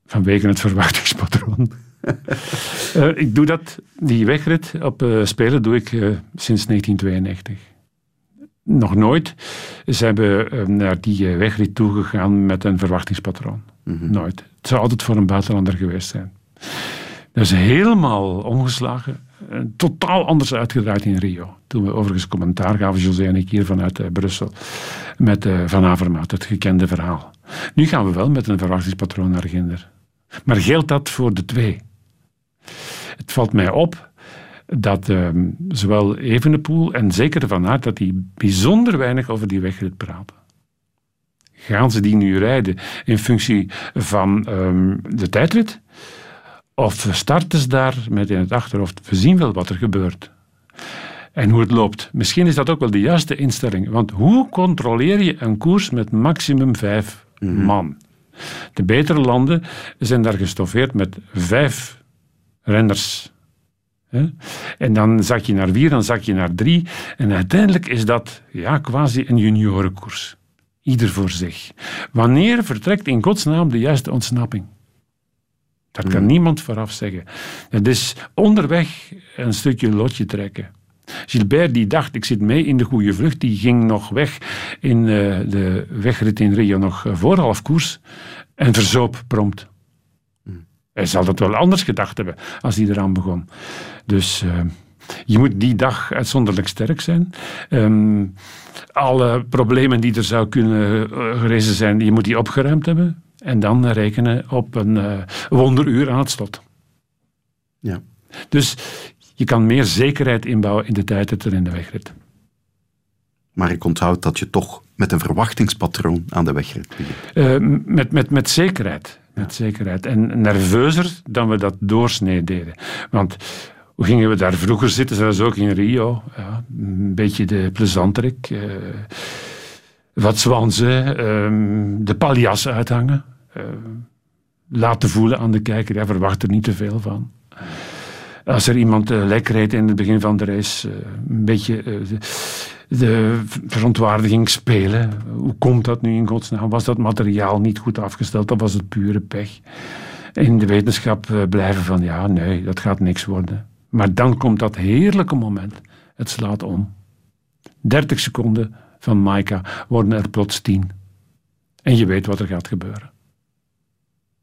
Vanwege het verwachtingspatroon. Uh, [laughs] ik doe dat, die wegrit op uh, Spelen doe ik sinds 1992. Nog nooit zijn we naar die wegrit toegegaan met een verwachtingspatroon. Mm -hmm. Nooit. Het zou altijd voor een buitenlander geweest zijn. Dat is helemaal omgeslagen totaal anders uitgedraaid in Rio. Toen we overigens commentaar gaven, José en ik hier vanuit Brussel, met Van Avermaat, het gekende verhaal. Nu gaan we wel met een verwachtingspatroon naar Ginder. Maar geldt dat voor de twee? Het valt mij op dat uh, zowel Evenepoel en zeker Van Aert, dat die bijzonder weinig over die wegrit praten. Gaan ze die nu rijden in functie van um, de tijdrit? Of starten ze daar met in het achterhoofd, we zien wel wat er gebeurt. En hoe het loopt. Misschien is dat ook wel de juiste instelling. Want hoe controleer je een koers met maximum vijf mm-hmm. man? De betere landen zijn daar gestoffeerd met vijf renners. En dan zak je naar vier, dan zak je naar drie. En uiteindelijk is dat ja, quasi een juniorenkoers. Ieder voor zich. Wanneer vertrekt in godsnaam de juiste ontsnapping? Dat kan niemand vooraf zeggen. Het is onderweg een stukje lotje trekken. Gilbert die dacht, ik zit mee in de goede vlucht, die ging nog weg in uh, de wegrit in Rio nog voor half koers en verzoop prompt. Hij zal dat wel anders gedacht hebben als hij eraan begon. Dus uh, je moet die dag uitzonderlijk sterk zijn. Um, alle problemen die er zou kunnen gerezen zijn, je moet die opgeruimd hebben. En dan rekenen op een uh, wonderuur aan het slot. Ja. Dus je kan meer zekerheid inbouwen in de tijd en in de wegrit. Maar ik onthoud dat je toch met een verwachtingspatroon aan de wegrit begint. Uh, met, met, met zekerheid. Ja. Met zekerheid. En nerveuzer dan we dat doorsnee deden. Want hoe gingen we daar vroeger zitten, zoals ook in Rio? Ja, een beetje de plezanterik. Uh, wat zwansen, um, de paljas uithangen. Uh, laten voelen aan de kijker, hij verwacht er niet te veel van. Als er iemand uh, lek reed in het begin van de race, een beetje de, verontwaardiging spelen. Hoe komt dat nu in godsnaam? Was dat materiaal niet goed afgesteld of was het pure pech? In de wetenschap blijven van ja, nee, dat gaat niks worden. Maar dan komt dat heerlijke moment. Het slaat om. 30 seconden van Maika worden er plots tien. En je weet wat er gaat gebeuren.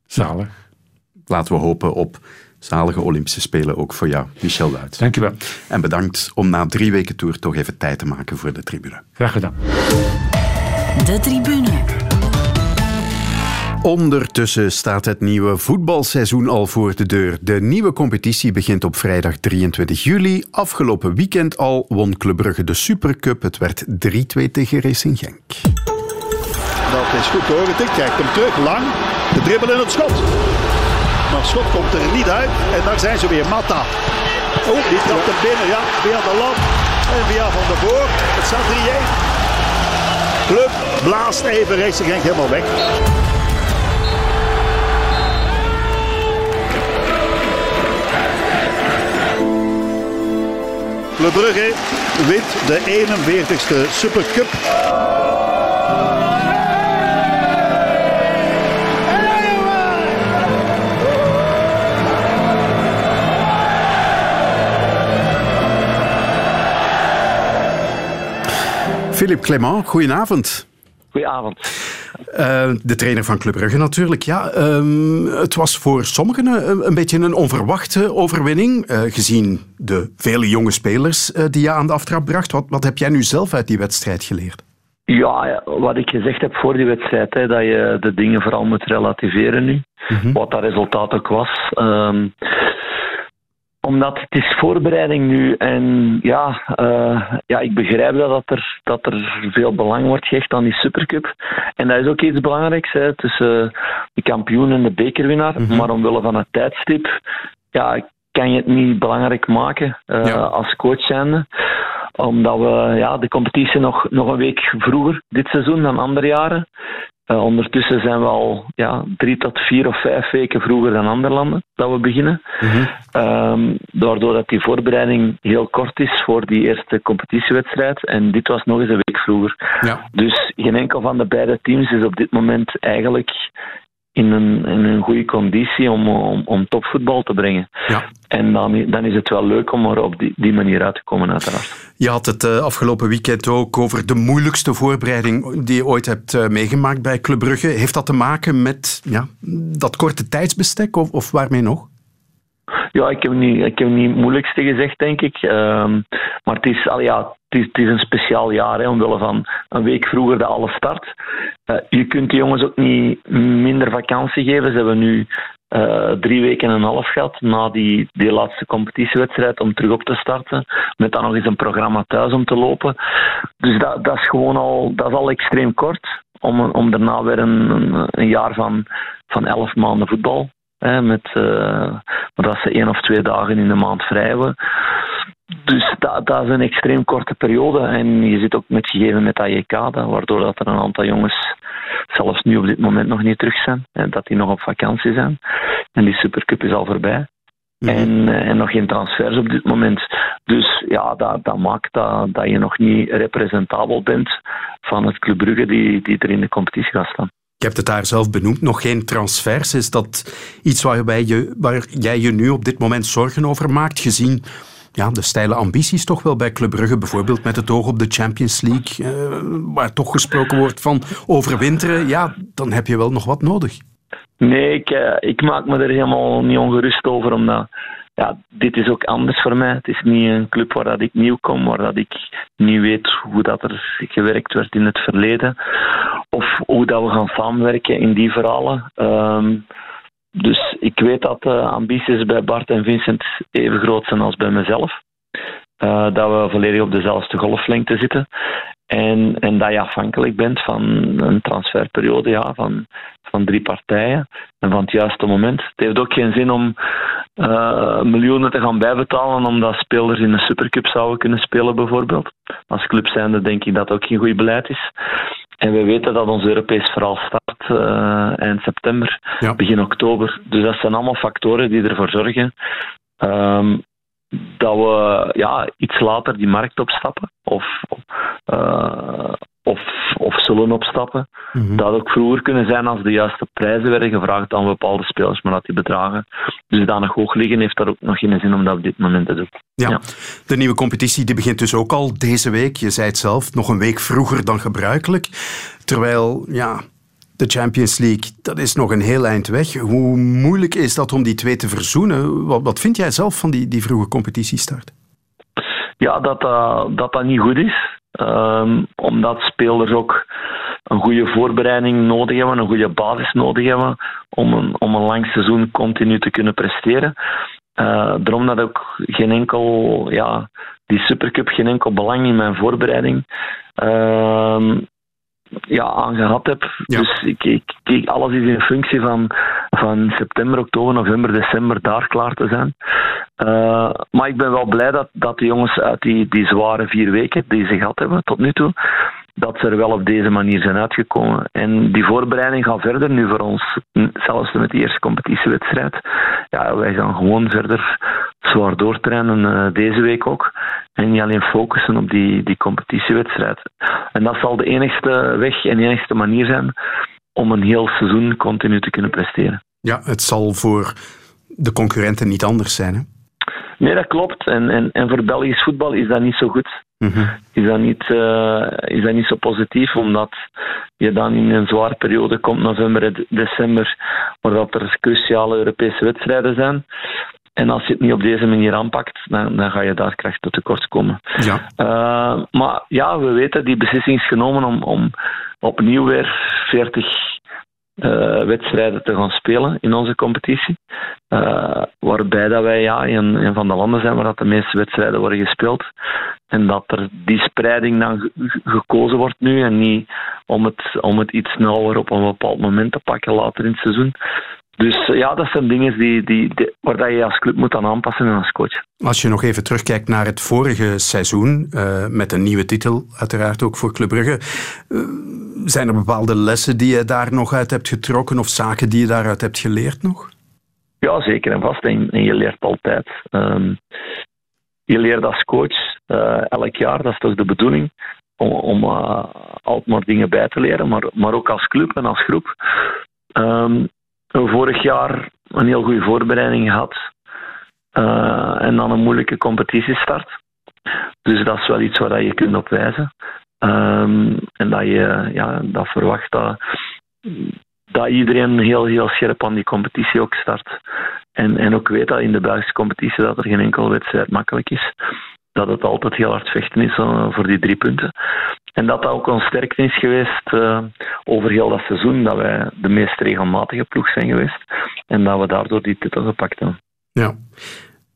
Zalig. Laten we hopen op zalige Olympische Spelen ook voor jou, Michel Luit. Dank je wel. En bedankt om na drie weken tour toch even tijd te maken voor de tribune. Graag gedaan. De tribune. Ondertussen staat het nieuwe voetbalseizoen al voor de deur. De nieuwe competitie begint op vrijdag 23 juli. Afgelopen weekend al won Club Brugge de Supercup. Het werd 3-2 tegen Racing Genk. Dat is goed hoor. Ik krijgt hem terug, lang. De dribbel in het schot. Maar schot komt er niet uit. En daar zijn ze weer. Matta. Oh, die trapt hem binnen. Ja, via de lamp. En via Van de Voor. Het staat 3-1. Club blaast even Racing Genk helemaal weg. Le Brugge wint de 41ste Supercup. Philippe Clement, goedenavond. Goedenavond. Uh, de trainer van Club Brugge natuurlijk. Ja, um, het was voor sommigen een, een, beetje een onverwachte overwinning, uh, gezien de vele jonge spelers uh, die je aan de aftrap bracht. Wat, wat heb jij nu zelf uit die wedstrijd geleerd? Ja, wat ik gezegd heb voor die wedstrijd, hè, dat je de dingen vooral moet relativeren nu. Mm -hmm. Wat dat resultaat ook was. Um, omdat het is voorbereiding nu en ja, uh, ja ik begrijp dat, dat, er, dat er veel belang wordt gehecht aan die Supercup. En dat is ook iets belangrijks hè, tussen de kampioen en de bekerwinnaar. Mm -hmm. Maar omwille van het tijdstip ja, kan je het niet belangrijk maken uh, ja. als coach zijnde omdat we ja, de competitie nog, nog een week vroeger dit seizoen dan andere jaren. Uh, ondertussen zijn we al ja, drie tot vier of vijf weken vroeger dan andere landen dat we beginnen. Mm -hmm. um, daardoor dat die voorbereiding heel kort is voor die eerste competitiewedstrijd. En dit was nog eens een week vroeger. Ja. Dus geen enkel van de beide teams is op dit moment eigenlijk in een, in een goede conditie om, om, om topvoetbal te brengen. Ja. En dan, dan is het wel leuk om er op die, die manier uit te komen, uiteraard. Je had het uh, afgelopen weekend ook over de moeilijkste voorbereiding die je ooit hebt uh, meegemaakt bij Club Brugge. Heeft dat te maken met ja, dat korte tijdsbestek of, of waarmee nog? Ja, ik heb niet, ik heb niet het moeilijkste gezegd, denk ik. Um, maar het is, al ja, het is, het is, een speciaal jaar, hè, omwille van een week vroeger de alle start. Uh, je kunt de jongens ook niet minder vakantie geven. Ze hebben nu uh, drie weken en een half gehad na die, die laatste competitiewedstrijd om terug op te starten. Met dan nog eens een programma thuis om te lopen. Dus dat, dat is gewoon al, dat is al extreem kort. Om, om daarna weer een, een, een jaar van, van elf maanden voetbal Hè, met, uh, dat ze één of twee dagen in de maand vrij hebben. Dus dat, dat, is een extreem korte periode. En je zit ook met gegeven met dat JK, waardoor dat er een aantal jongens zelfs nu op dit moment nog niet terug zijn. Hè, dat die nog op vakantie zijn. En die Supercup is al voorbij. Mm -hmm. en, uh, en, nog geen transfers op dit moment. Dus ja, dat, dat maakt dat, dat je nog niet representabel bent van het Club Brugge die, die er in de competitie gaat staan. Je hebt het daar zelf benoemd, nog geen transfers. Is dat iets waarbij je, waar jij je nu op dit moment zorgen over maakt, gezien ja, de steile ambities toch wel bij Club Brugge, bijvoorbeeld met het oog op de Champions League, uh, waar toch gesproken wordt van overwinteren, ja, dan heb je wel nog wat nodig. Nee, ik, uh, ik maak me er helemaal niet ongerust over, omdat ja, dit is ook anders voor mij. Het is niet een club waar dat ik nieuw kom, waar dat ik niet weet hoe dat er gewerkt werd in het verleden. Of hoe dat we gaan samenwerken in die verhalen. Um, dus ik weet dat de ambities bij Bart en Vincent even groot zijn als bij mezelf. Uh, dat we volledig op dezelfde golflengte zitten. En, en dat je afhankelijk bent van een transferperiode ja, van, van drie partijen en van het juiste moment. Het heeft ook geen zin om uh, miljoenen te gaan bijbetalen omdat spelers in de Supercup zouden kunnen spelen bijvoorbeeld. Als club zijnde denk ik dat ook geen goed beleid is. En we weten dat ons Europees verhaal start uh, eind september, ja. begin oktober. Dus dat zijn allemaal factoren die ervoor zorgen um, dat we ja, iets later die markt opstappen of, uh, of, of zullen opstappen. Mm-hmm. Dat had ook vroeger kunnen zijn als de juiste prijzen werden gevraagd aan bepaalde spelers, maar dat die bedragen dusdanig hoog liggen, heeft daar ook nog geen zin om dat op dit moment te doen. Ja. ja. De nieuwe competitie die begint dus ook al deze week. Je zei het zelf, nog een week vroeger dan gebruikelijk. Terwijl, ja, de Champions League, dat is nog een heel eind weg. Hoe moeilijk is dat om die twee te verzoenen? Wat, wat vind jij zelf van die, die vroege competitiestart? Ja, dat uh, dat, dat niet goed is. Um, omdat spelers ook een goede voorbereiding nodig hebben, een goede basis nodig hebben om een, om een lang seizoen continu te kunnen presteren. Uh, daarom dat ook geen enkel, ja, die Supercup geen enkel belang in mijn voorbereiding. Uh, ja, aan gehad heb. Ja. Dus ik, ik, ik, alles is in functie van, van september, oktober, november, december daar klaar te zijn. Uh, maar ik ben wel blij dat, dat de jongens uit die, die zware vier weken die ze gehad hebben tot nu toe, dat ze er wel op deze manier zijn uitgekomen. En die voorbereiding gaat verder nu voor ons, zelfs met de eerste competitiewedstrijd. Ja, wij gaan gewoon verder zwaar doortrainen uh, deze week ook. En niet alleen focussen op die, die competitiewedstrijd. En dat zal de enigste weg en de enigste manier zijn om een heel seizoen continu te kunnen presteren. Ja, het zal voor de concurrenten niet anders zijn. Nee, dat klopt. En, en, en voor Belgisch voetbal is dat niet zo goed. Mhm. Is, dat niet, uh, is dat niet zo positief, omdat je dan in een zware periode komt, november december, waar dat er cruciale Europese wedstrijden zijn. En als je het niet op deze manier aanpakt, dan, dan ga je daar kracht tot tekort komen. Ja. Uh, maar ja, we weten, die beslissing is genomen om, om opnieuw weer 40 uh, wedstrijden te gaan spelen in onze competitie. Uh, waarbij dat wij ja, in een van de landen zijn waar dat de meeste wedstrijden worden gespeeld. En dat er die spreiding dan gekozen wordt nu en niet om het, om het iets nauwer op een bepaald moment te pakken later in het seizoen. Dus ja, dat zijn dingen die, die, die, waar dat je als club moet aan aanpassen en als coach. Als je nog even terugkijkt naar het vorige seizoen, uh, met een nieuwe titel, uiteraard ook voor Club Brugge. Uh, zijn er bepaalde lessen die je daar nog uit hebt getrokken of zaken die je daaruit hebt geleerd nog? Ja, zeker en vast. En, en je leert altijd. Um, je leert als coach uh, elk jaar, dat is toch de bedoeling, om, om altijd maar dingen bij te leren, maar, maar ook als club en als groep. Um, vorig jaar een heel goede voorbereiding gehad. Uh, en dan een moeilijke competitiestart. Dus dat is wel iets waar je kunt op wijzen. Um, en dat je ja, dat verwacht dat, dat iedereen heel, heel scherp aan die competitie ook start. En, en ook weet dat in de Belgische competitie dat er geen enkele wedstrijd makkelijk is. Dat het altijd heel hard vechten is uh, voor die drie punten. En dat dat ook een sterkte is geweest uh, over heel dat seizoen, dat wij de meest regelmatige ploeg zijn geweest en dat we daardoor die titel gepakt hebben. Ja.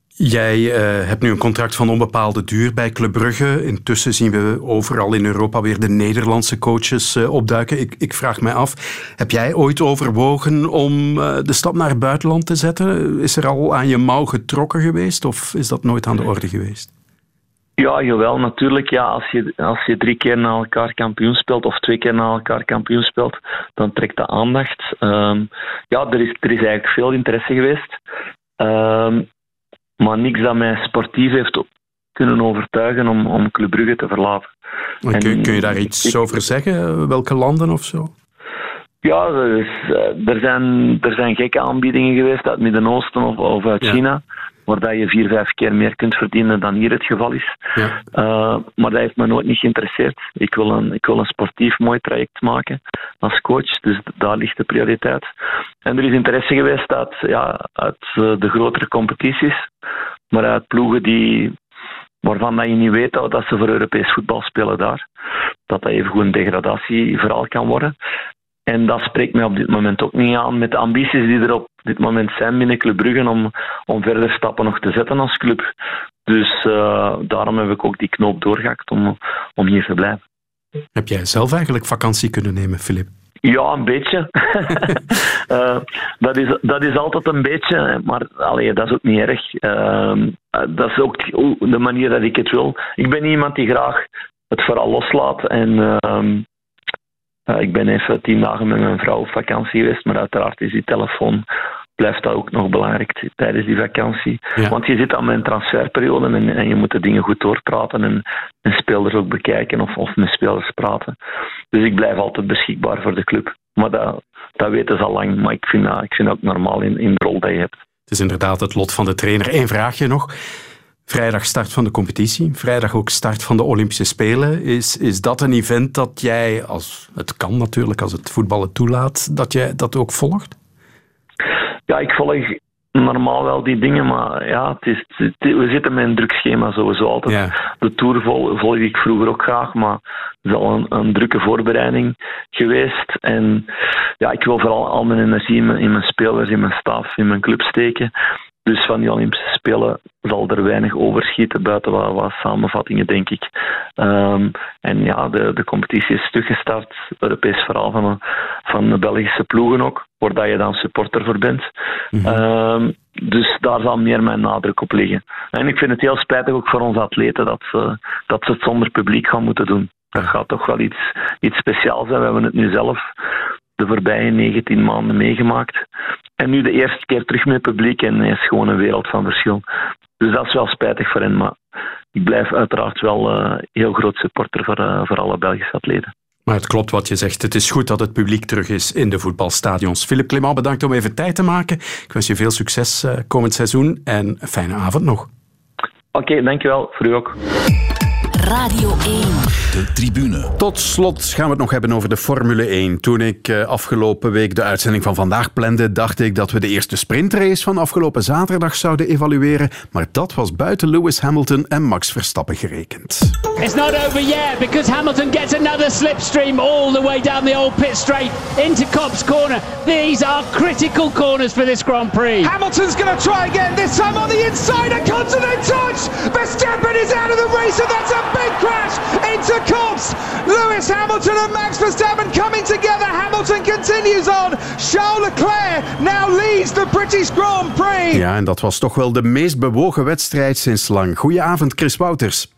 Jij uh, hebt nu een contract van onbepaalde duur bij Club Brugge. Intussen zien we overal in Europa weer de Nederlandse coaches opduiken. Ik, ik, vraag mij af, heb jij ooit overwogen om de stap naar het buitenland te zetten? Is er al aan je mouw getrokken geweest of is dat nooit aan de orde geweest? Ja, jawel, natuurlijk. Ja, als, je, als je drie keer na elkaar kampioen speelt of twee keer na elkaar kampioen speelt, dan trekt dat aandacht. Um, ja, er is, er is eigenlijk veel interesse geweest. Um, maar niks dat mij sportief heeft kunnen overtuigen om, om Club Brugge te verlaten. En, kun, kun, je daar iets ik, over zeggen? Welke landen of zo? Ja, er, is, eh, er, zijn, er zijn gekke aanbiedingen geweest uit het Midden-Oosten of, of uit ja. China waar dat je vier, vijf keer meer kunt verdienen dan hier het geval is. Ja. Uh, maar dat heeft me nooit niet geïnteresseerd. Ik wil, een, ik wil een sportief mooi traject maken als coach, dus daar ligt de prioriteit. En er is interesse geweest uit, ja, uit de grotere competities, maar uit ploegen die, waarvan dat je niet weet dat ze voor Europees voetbal spelen daar. Dat dat even goed een degradatieverhaal kan worden. En dat spreekt mij op dit moment ook niet aan met de ambities die er op dit moment zijn binnen Club Brugge om, om verder stappen nog te zetten als club. Dus uh, daarom heb ik ook die knoop doorgehakt om, om hier te blijven. Heb jij zelf eigenlijk vakantie kunnen nemen, Filip? Ja, een beetje. uh, [laughs] dat, is, dat is altijd een beetje, maar allee, dat is ook niet erg. Uh, dat is ook de manier dat ik het wil. Ik ben iemand die graag het vooral loslaat en ehm, uh, ik ben even tien dagen met mijn vrouw op vakantie geweest, maar uiteraard is die telefoon blijft dat ook nog belangrijk tijdens die vakantie. Ja. Want je zit aan mijn transferperiode en, en, je moet de dingen goed doorpraten en, en spelers ook bekijken of, of met spelers praten. Dus ik blijf altijd beschikbaar voor de club. Maar dat, dat weten ze al lang, maar ik vind dat, ik vind dat ook normaal in, in de rol die je hebt. Het is inderdaad het lot van de trainer. Eén vraagje nog. Vrijdag start van de competitie, vrijdag ook start van de Olympische Spelen. Is, is dat een event dat jij, als het kan natuurlijk, als het voetbal het toelaat, dat jij dat ook volgt? Ja, ik volg normaal wel die dingen, maar ja, het is, het, we zitten met een druk schema sowieso altijd. Ja. De Tour vol, volg ik vroeger ook graag, maar het is al een, een, drukke voorbereiding geweest. En ja, ik wil vooral al mijn energie in mijn, in mijn spelers, in mijn staf, in mijn club steken. Dus van die Olympische Spelen zal er weinig overschieten buiten wat, wat samenvattingen, denk ik. Um, en ja, de, de competitie is teruggestart. Europees verhaal van, van de Belgische ploegen ook, waar dat je dan supporter voor bent. Mhm. Um, dus daar zal meer mijn nadruk op liggen. En ik vind het heel spijtig ook voor onze atleten dat ze, dat ze het zonder publiek gaan moeten doen. Dat gaat toch wel iets, iets speciaals zijn. We hebben het nu zelf de voorbije 19 maanden meegemaakt. En nu de eerste keer terug met publiek en is gewoon een wereld van verschil. Dus dat is wel spijtig voor hen, maar ik blijf uiteraard wel uh, heel groot supporter voor, uh, voor alle Belgische atleten. Maar het klopt wat je zegt. Het is goed dat het publiek terug is in de voetbalstadions. Philip Clement, bedankt om even tijd te maken. Ik wens je veel succes uh, komend seizoen en een fijne avond nog. Oké, dankjewel. Voor u ook. Radio 1. De tribune. Tot slot gaan we het nog hebben over de Formule 1. Toen ik eh, afgelopen week de uitzending van vandaag plande, dacht ik dat we de eerste sprintrace van afgelopen zaterdag zouden evalueren. Maar dat was buiten Lewis Hamilton en Max Verstappen gerekend. It's not over yet because Hamilton gets another slipstream all the way down the old pit straight into Cobb's corner. These are critical corners for this Grand Prix. Hamilton's going to try again, this time on the inside and comes to the touch. Verstappen is out of the race and that's a big crash into Cobbs. Lewis Hamilton and Max Verstappen coming together. Hamilton continues on. Charles Leclerc now leads the British Grand Prix. Ja, en dat was toch wel de meest bewogen wedstrijd sinds lang. Goedenavond, Chris Wouters.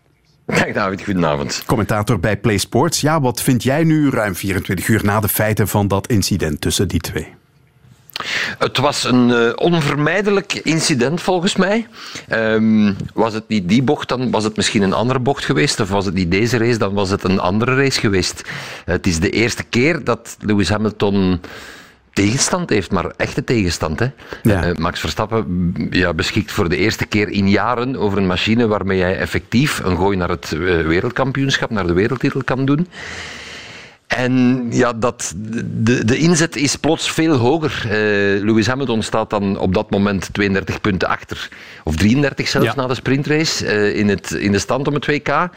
Dag David, goedenavond. Commentator bij Play Sports. Ja, wat vind jij nu ruim 24 uur na de feiten van dat incident tussen die twee? Het was een uh, onvermijdelijk incident volgens mij. Um, was het niet die bocht, dan was het misschien een andere bocht geweest. Of was het niet deze race, dan was het een andere race geweest. Het is de eerste keer dat Lewis Hamilton tegenstand heeft, maar echte tegenstand. Hè? Ja. Uh, Max Verstappen ja, beschikt voor de eerste keer in jaren over een machine waarmee hij effectief een gooi naar het uh, wereldkampioenschap, naar de wereldtitel kan doen. En ja, dat, de, de inzet is plots veel hoger. Uh, Lewis Hamilton staat dan op dat moment 32 punten achter. Of 33 zelfs ja. na de sprintrace uh, in, het, in de stand om het WK.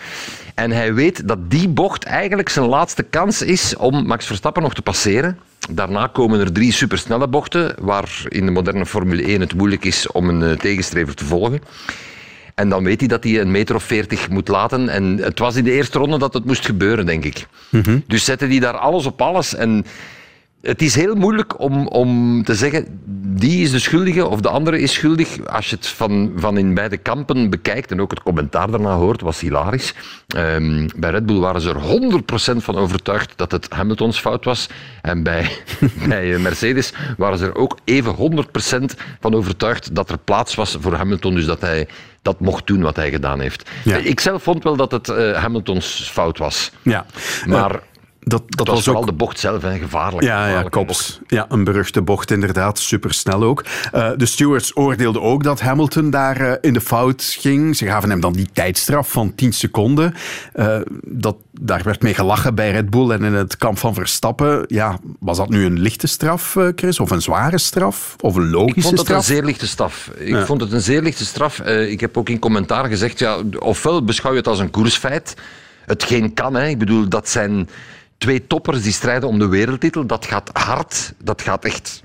En hij weet dat die bocht eigenlijk zijn laatste kans is om Max Verstappen nog te passeren. Daarna komen er drie supersnelle bochten, waar in de moderne Formule 1 het moeilijk is om een uh, tegenstrever te volgen. En dan weet hij dat hij een meter of veertig moet laten. En het was in de eerste ronde dat het moest gebeuren, denk ik. Mm -hmm. Dus zette hij daar alles op alles. En het is heel moeilijk om, om te zeggen, die is de schuldige of de andere is schuldig. Als je het van, van in beide kampen bekijkt en ook het commentaar daarna hoort, was hilarisch. Um, bij Red Bull waren ze er 100% van overtuigd dat het Hamiltons fout was. En bij, [laughs] bij Mercedes waren ze er ook even 100% van overtuigd dat er plaats was voor Hamilton. Dus dat hij dat mocht doen wat hij gedaan heeft. Ja. Ik zelf vond wel dat het uh, Hamiltons fout was. Ja. Maar... Uh, dat, dat was, was vooral ook... de bocht zelf, hè. gevaarlijk. Ja, ja, Kops. Ja, een beruchte bocht inderdaad, supersnel ook. Uh, de stewards oordeelden ook dat Hamilton daar uh, in de fout ging. Ze gaven hem dan die tijdstraf van 10 seconden. Uh, dat, daar werd mee gelachen bij Red Bull en in het kamp van Verstappen. Ja, was dat nu een lichte straf, Chris? Of een zware straf? Of een logische straf? Ik vond het een zeer lichte straf. Ik ja. vond het een zeer lichte straf. ik heb ook in commentaar gezegd, ja, ofwel beschouw je het als een koersfeit. Hetgeen kan, hè. ik bedoel, dat zijn twee toppers die strijden om de wereldtitel. Dat gaat hard. Dat gaat echt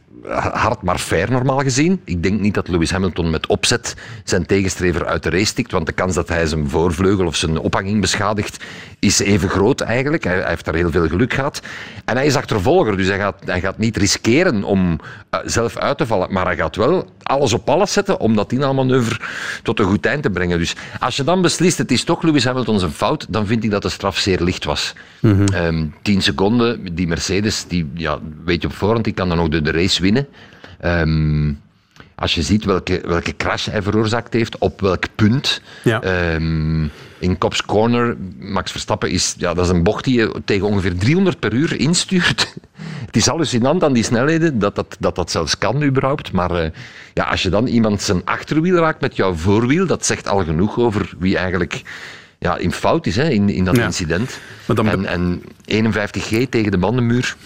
hard, maar fair normaal gezien. Ik denk niet dat Lewis Hamilton met opzet zijn tegenstrever uit de race stikt, want de kans dat hij zijn voorvleugel of zijn ophanging beschadigt is even groot eigenlijk. Hij, hij heeft daar heel veel geluk gehad. En hij is achtervolger, dus hij gaat, hij gaat niet riskeren om uh, zelf uit te vallen, maar hij gaat wel alles op alles zetten om dat inhaalmanoeuvre tot een goed eind te brengen. Dus als je dan beslist, het is toch Lewis Hamilton zijn fout, dan vind ik dat de straf zeer licht was. Mhm. Mm -hmm. um, tien seconden, die Mercedes, die, ja, weet je op voorhand, die kan dan nog de, de race winnen. Um, als je ziet welke, welke crash hij veroorzaakt heeft, op welk punt. Ja. Um, in Cops Corner, Max Verstappen is, ja, dat is een bocht die je tegen ongeveer 300 per uur instuurt. [laughs] Het is hallucinant aan die snelheden dat dat, dat, dat zelfs kan überhaupt. Maar uh, ja, als je dan iemand zijn achterwiel raakt met jouw voorwiel, dat zegt al genoeg over wie eigenlijk ja, in fout is hè, in, in dat ja. incident. Dan en, en 51G tegen de bandenmuur.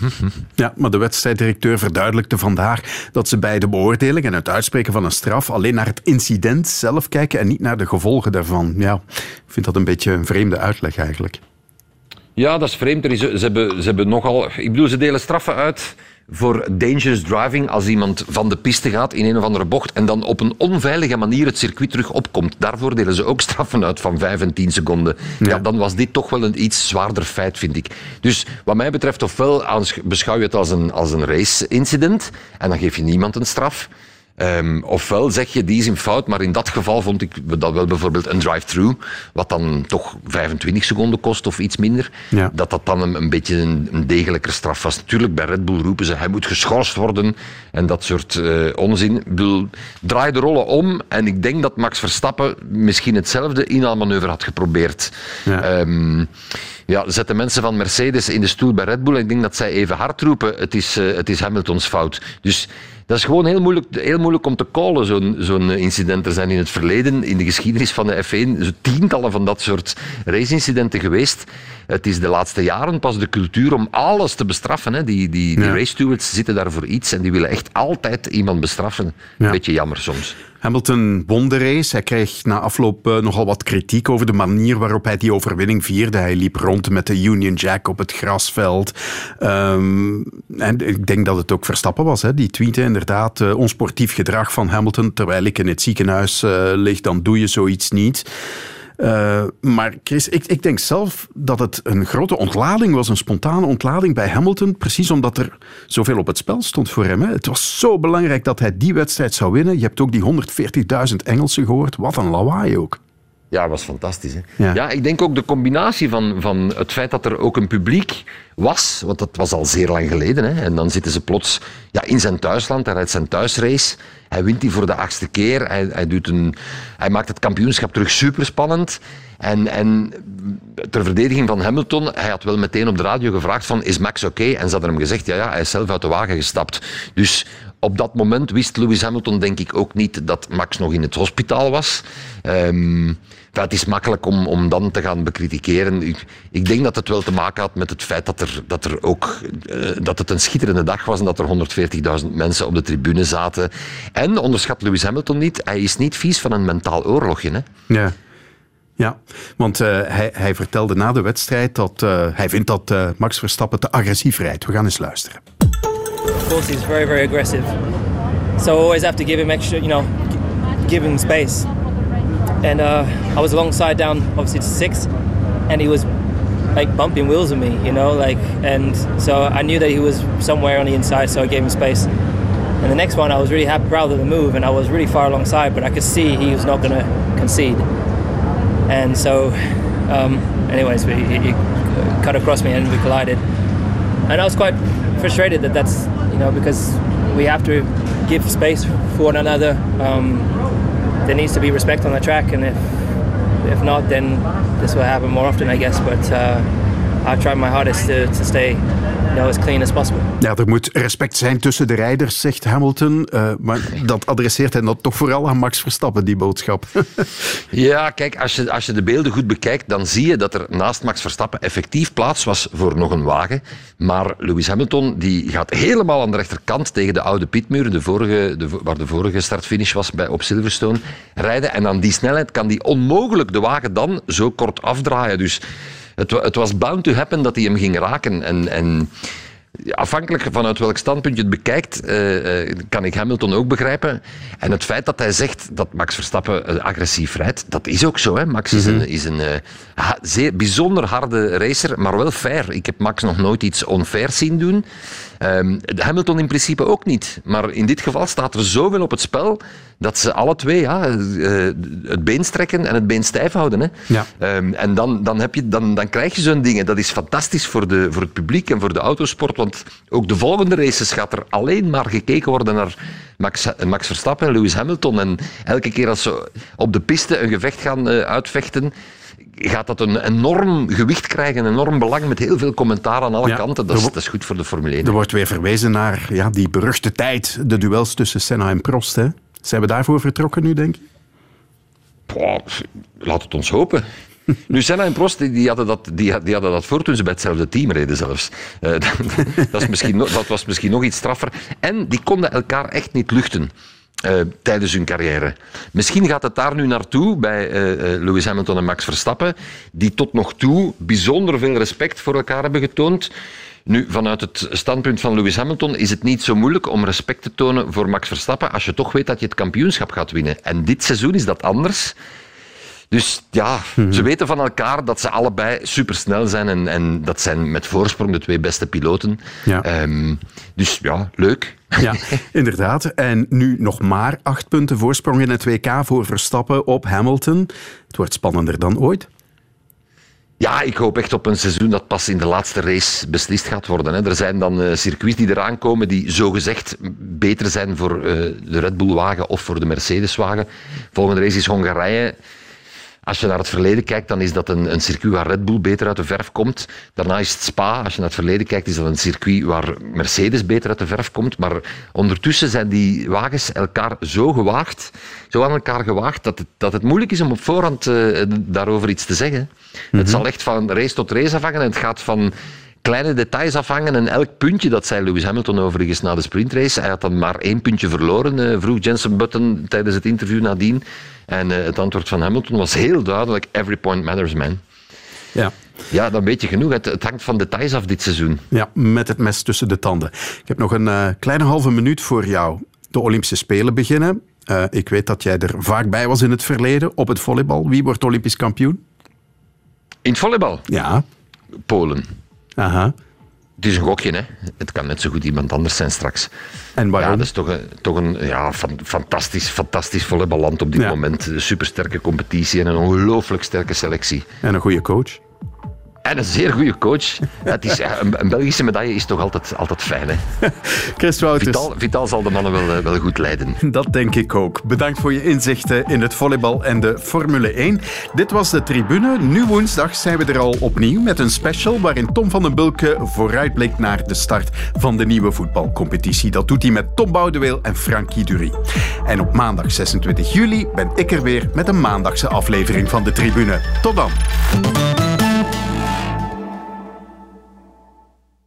Ja, maar de wedstrijddirecteur verduidelijkte vandaag dat ze bij de beoordeling en het uitspreken van een straf alleen naar het incident zelf kijken en niet naar de gevolgen daarvan. Ja, ik vind dat een beetje een vreemde uitleg eigenlijk. Ja, dat is vreemd. Is, ze, hebben, ze hebben nogal... Ik bedoel, ze delen straffen uit voor dangerous driving als iemand van de piste gaat in een of andere bocht en dan op een onveilige manier het circuit terug opkomt. Daarvoor delen ze ook [laughs] straffen uit van 5 en 10 seconden. Ja. ja dan was dit toch wel een iets zwaarder feit, vind ik. Dus wat mij betreft, ofwel beschouw je het als een, als een race-incident en dan geef je niemand een straf. Um, ofwel zeg je die is in fout, maar in dat geval vond ik dat wel bijvoorbeeld een drive-through, wat dan toch 25 seconden kost of iets minder, ja. dat dat dan een, een beetje een, een degelijker straf was. Natuurlijk, bij Red Bull roepen ze hij moet geschorst worden en dat soort uh, onzin. Ik bedoel, draai de rollen om en ik denk dat Max Verstappen misschien hetzelfde inhaalmanoeuvre had geprobeerd. Ja. Um, ja, zetten mensen van Mercedes in de stoel bij Red Bull en ik denk dat zij even hard roepen, het is, uh, het is Hamiltons fout. Dus dat is gewoon heel moeilijk, heel moeilijk om te callen, zo'n zo'n incident. Er zijn in het verleden, in de geschiedenis van de F1, zo tientallen van dat soort raceincidenten geweest. Het is de laatste jaren pas de cultuur om alles te bestraffen. Hè. Die, die, die race stewards zitten daar voor iets en die willen echt altijd iemand bestraffen. Ja. Beetje jammer soms. Hamilton won de race. Hij kreeg na afloop eh, nogal wat kritiek over de manier waarop hij die overwinning vierde. Hij liep rond met de Union Jack op het grasveld. Ehm, en ik denk dat het ook Verstappen was. Hè? Die tweette inderdaad eh, onsportief gedrag van Hamilton. Terwijl ik in het ziekenhuis eh, lig, dan doe je zoiets niet. Uh, maar Chris, ik, ik, denk zelf dat het een grote ontlading was, een spontane ontlading bij Hamilton, precies omdat er zoveel op het spel stond voor hem. Hè. Het was zo belangrijk dat hij die wedstrijd zou winnen. Je hebt ook die 140.000 Engelsen gehoord. Wat een lawaai ook. Ja, was fantastisch. Hè? Ja. ja. ik denk ook de combinatie van, van het feit dat er ook een publiek was, want dat was al zeer lang geleden. Hè? En dan zitten ze plots ja, in zijn thuisland, hij rijdt zijn thuisrace. Hij wint die voor de achtste keer. Hij, hij, doet een, hij maakt het kampioenschap terug superspannend. En, en ter verdediging van Hamilton, hij had wel meteen op de radio gevraagd van is Max oké? Okay? En ze hadden hem gezegd, ja, ja, hij is zelf uit de wagen gestapt. Dus op dat moment wist Lewis Hamilton denk ik ook niet dat Max nog in het hospitaal was. Um, het is makkelijk om, om dan te gaan bekritikeren. Ik, ik, denk dat het wel te maken had met het feit dat, er, dat, er ook, uh, dat het een schitterende dag was en dat er 140.000 mensen op de tribune zaten. En onderschat Lewis Hamilton niet, hij is niet vies van een mentaal oorlogje. Hè? Ja. Ja, want uh, hij, hij, vertelde na de wedstrijd dat uh, hij vindt dat Max Verstappen te agressief rijdt. We gaan eens luisteren. Course he's very very aggressive. So I always have to give him extra, you know, give him space. And I was alongside down obviously to six and he was like bumping wheels with me, you know, like and so I knew that he was somewhere on the inside so I gave him space. And the next one I was really happy proud of the move and I was really far alongside but I could see he was not going to concede. And so, um, anyways, we, he cut across me and we collided. And I was quite frustrated that that's, you know, because we have to give space for one another. Um, there needs to be respect on the track, and if if not, then this will happen more often, I guess. But uh, I tried my hardest to, to stay you know, as clean as possible. Ja, er moet respect zijn tussen de rijders, zegt Hamilton. Uh, maar dat adresseert hij dan toch vooral aan Max Verstappen, die boodschap. [laughs] ja, kijk, als je, als je de beelden goed bekijkt, dan zie je dat er naast Max Verstappen effectief plaats was voor nog een wagen. Maar Lewis Hamilton die gaat helemaal aan de rechterkant tegen de oude pitmuur, de vorige, de, waar de vorige start-finish was bij, op Silverstone, rijden. En aan die snelheid kan die onmogelijk de wagen dan zo kort afdraaien. Dus het, het, was bound to happen dat hij hem ging raken. En, en afhankelijk vanuit welk standpunt je het bekijkt, uh, uh, kan ik Hamilton ook begrijpen. En het feit dat hij zegt dat Max Verstappen uh, agressief rijdt, dat is ook zo. Hè. Max is een, is een ha, zeer bijzonder harde racer, maar wel fair. Ik heb Max nog nooit iets onfair zien doen. Um, Hamilton in principe ook niet. Maar in dit geval staat er zoveel op het spel dat ze alle twee ja, uh, het been strekken en het been stijf houden. Hè. Ja. Um, en dan, dan, heb je, dan, dan krijg je zo'n dingen. Dat is fantastisch voor, de, voor het publiek en voor de autosport. Want ook de volgende races gaat er alleen maar gekeken worden naar Max, Max Verstappen en Lewis Hamilton. En elke keer als ze op de piste een gevecht gaan uh, uitvechten gaat dat een enorm gewicht krijgen, een enorm belang met heel veel commentaar aan alle ja, kanten. Dat is, dat is, goed voor de Formule 1. Er wordt weer verwezen naar ja, die beruchte tijd, de duels tussen Senna en Prost. Hè? Zijn we daarvoor vertrokken nu, denk? Boah, laat het ons hopen. Nu, Senna en Prost die hadden, dat, die, hadden dat voor toen ze bij hetzelfde team reden zelfs. [laughs] Uh, dat, is misschien, dat was misschien nog iets straffer. En die konden elkaar echt niet luchten. Uh, tijdens hun carrière. Misschien gaat het daar nu naartoe bij uh, Lewis Hamilton en Max Verstappen, die tot nog toe bijzonder veel respect voor elkaar hebben getoond. Nu, vanuit het standpunt van Lewis Hamilton is het niet zo moeilijk om respect te tonen voor Max Verstappen als je toch weet dat je het kampioenschap gaat winnen. En dit seizoen is dat anders. Dus ja, ze weten van elkaar dat ze allebei supersnel zijn en, en dat zijn met voorsprong de twee beste piloten. Ja. Um, dus ja, leuk. Ja, [laughs] inderdaad. En nu nog maar acht punten voorsprong in het WK voor Verstappen op Hamilton. Het wordt spannender dan ooit. Ja, ik hoop echt op een seizoen dat pas in de laatste race beslist gaat worden. Hè. Er zijn dan uh, circuits die eraan komen die zogezegd beter zijn voor uh, de Red Bull-wagen of voor de Mercedes-wagen. Volgende race is Hongarije. Als je naar het verleden kijkt, dan is dat een, een circuit waar Red Bull beter uit de verf komt. Daarna is het Spa. Als je naar het verleden kijkt, is dat een circuit waar Mercedes beter uit de verf komt. Maar ondertussen zijn die wagens elkaar zo gewaagd, zo aan elkaar gewaagd, dat het, dat het moeilijk is om op voorhand uh, daarover iets te zeggen. Het zal echt van race tot race afhangen. En het gaat van kleine details afhangen. En elk puntje, dat zei Lewis Hamilton overigens na de sprintrace, hij had dan maar één puntje verloren, uh, vroeg Jensen Button tijdens het interview nadien. En uh, het antwoord van Hamilton was heel duidelijk, every point matters, man. Ja. Ja, dan weet je genoeg. Het, het, hangt van details af dit seizoen. Ja, met het mes tussen de tanden. Ik heb nog een uh, kleine halve minuut voor jou. De Olympische Spelen beginnen. Uh, ik weet dat jij er vaak bij was in het verleden, op het volleybal. Wie wordt Olympisch kampioen? In het volleybal? Ja. Polen. Aha. Het is een gokje, hè. Het kan net zo goed iemand anders zijn straks. En waarom? Ja, dat is toch een, toch een ja, fan, fantastisch, fantastisch volleyballand op dit Ja. moment. Een supersterke competitie en een ongelooflijk sterke selectie. En een goede coach. En een zeer goede coach. Het is, ja, een, een Belgische medaille is toch altijd, altijd fijn, hè. [laughs] Chris Wouters. Vital, Vital zal de mannen wel, eh, wel goed leiden. [laughs] Dat denk ik ook. Bedankt voor je inzichten in het volleybal en de Formule 1. Dit was de tribune. Nu woensdag zijn we er al opnieuw met een special waarin Tom van den Bulke vooruitblikt naar de start van de nieuwe voetbalcompetitie. Dat doet hij met Tom Boudeweel en Frankie Dury. En op maandag 26 juli ben ik er weer met een maandagse aflevering van de tribune. Tot dan.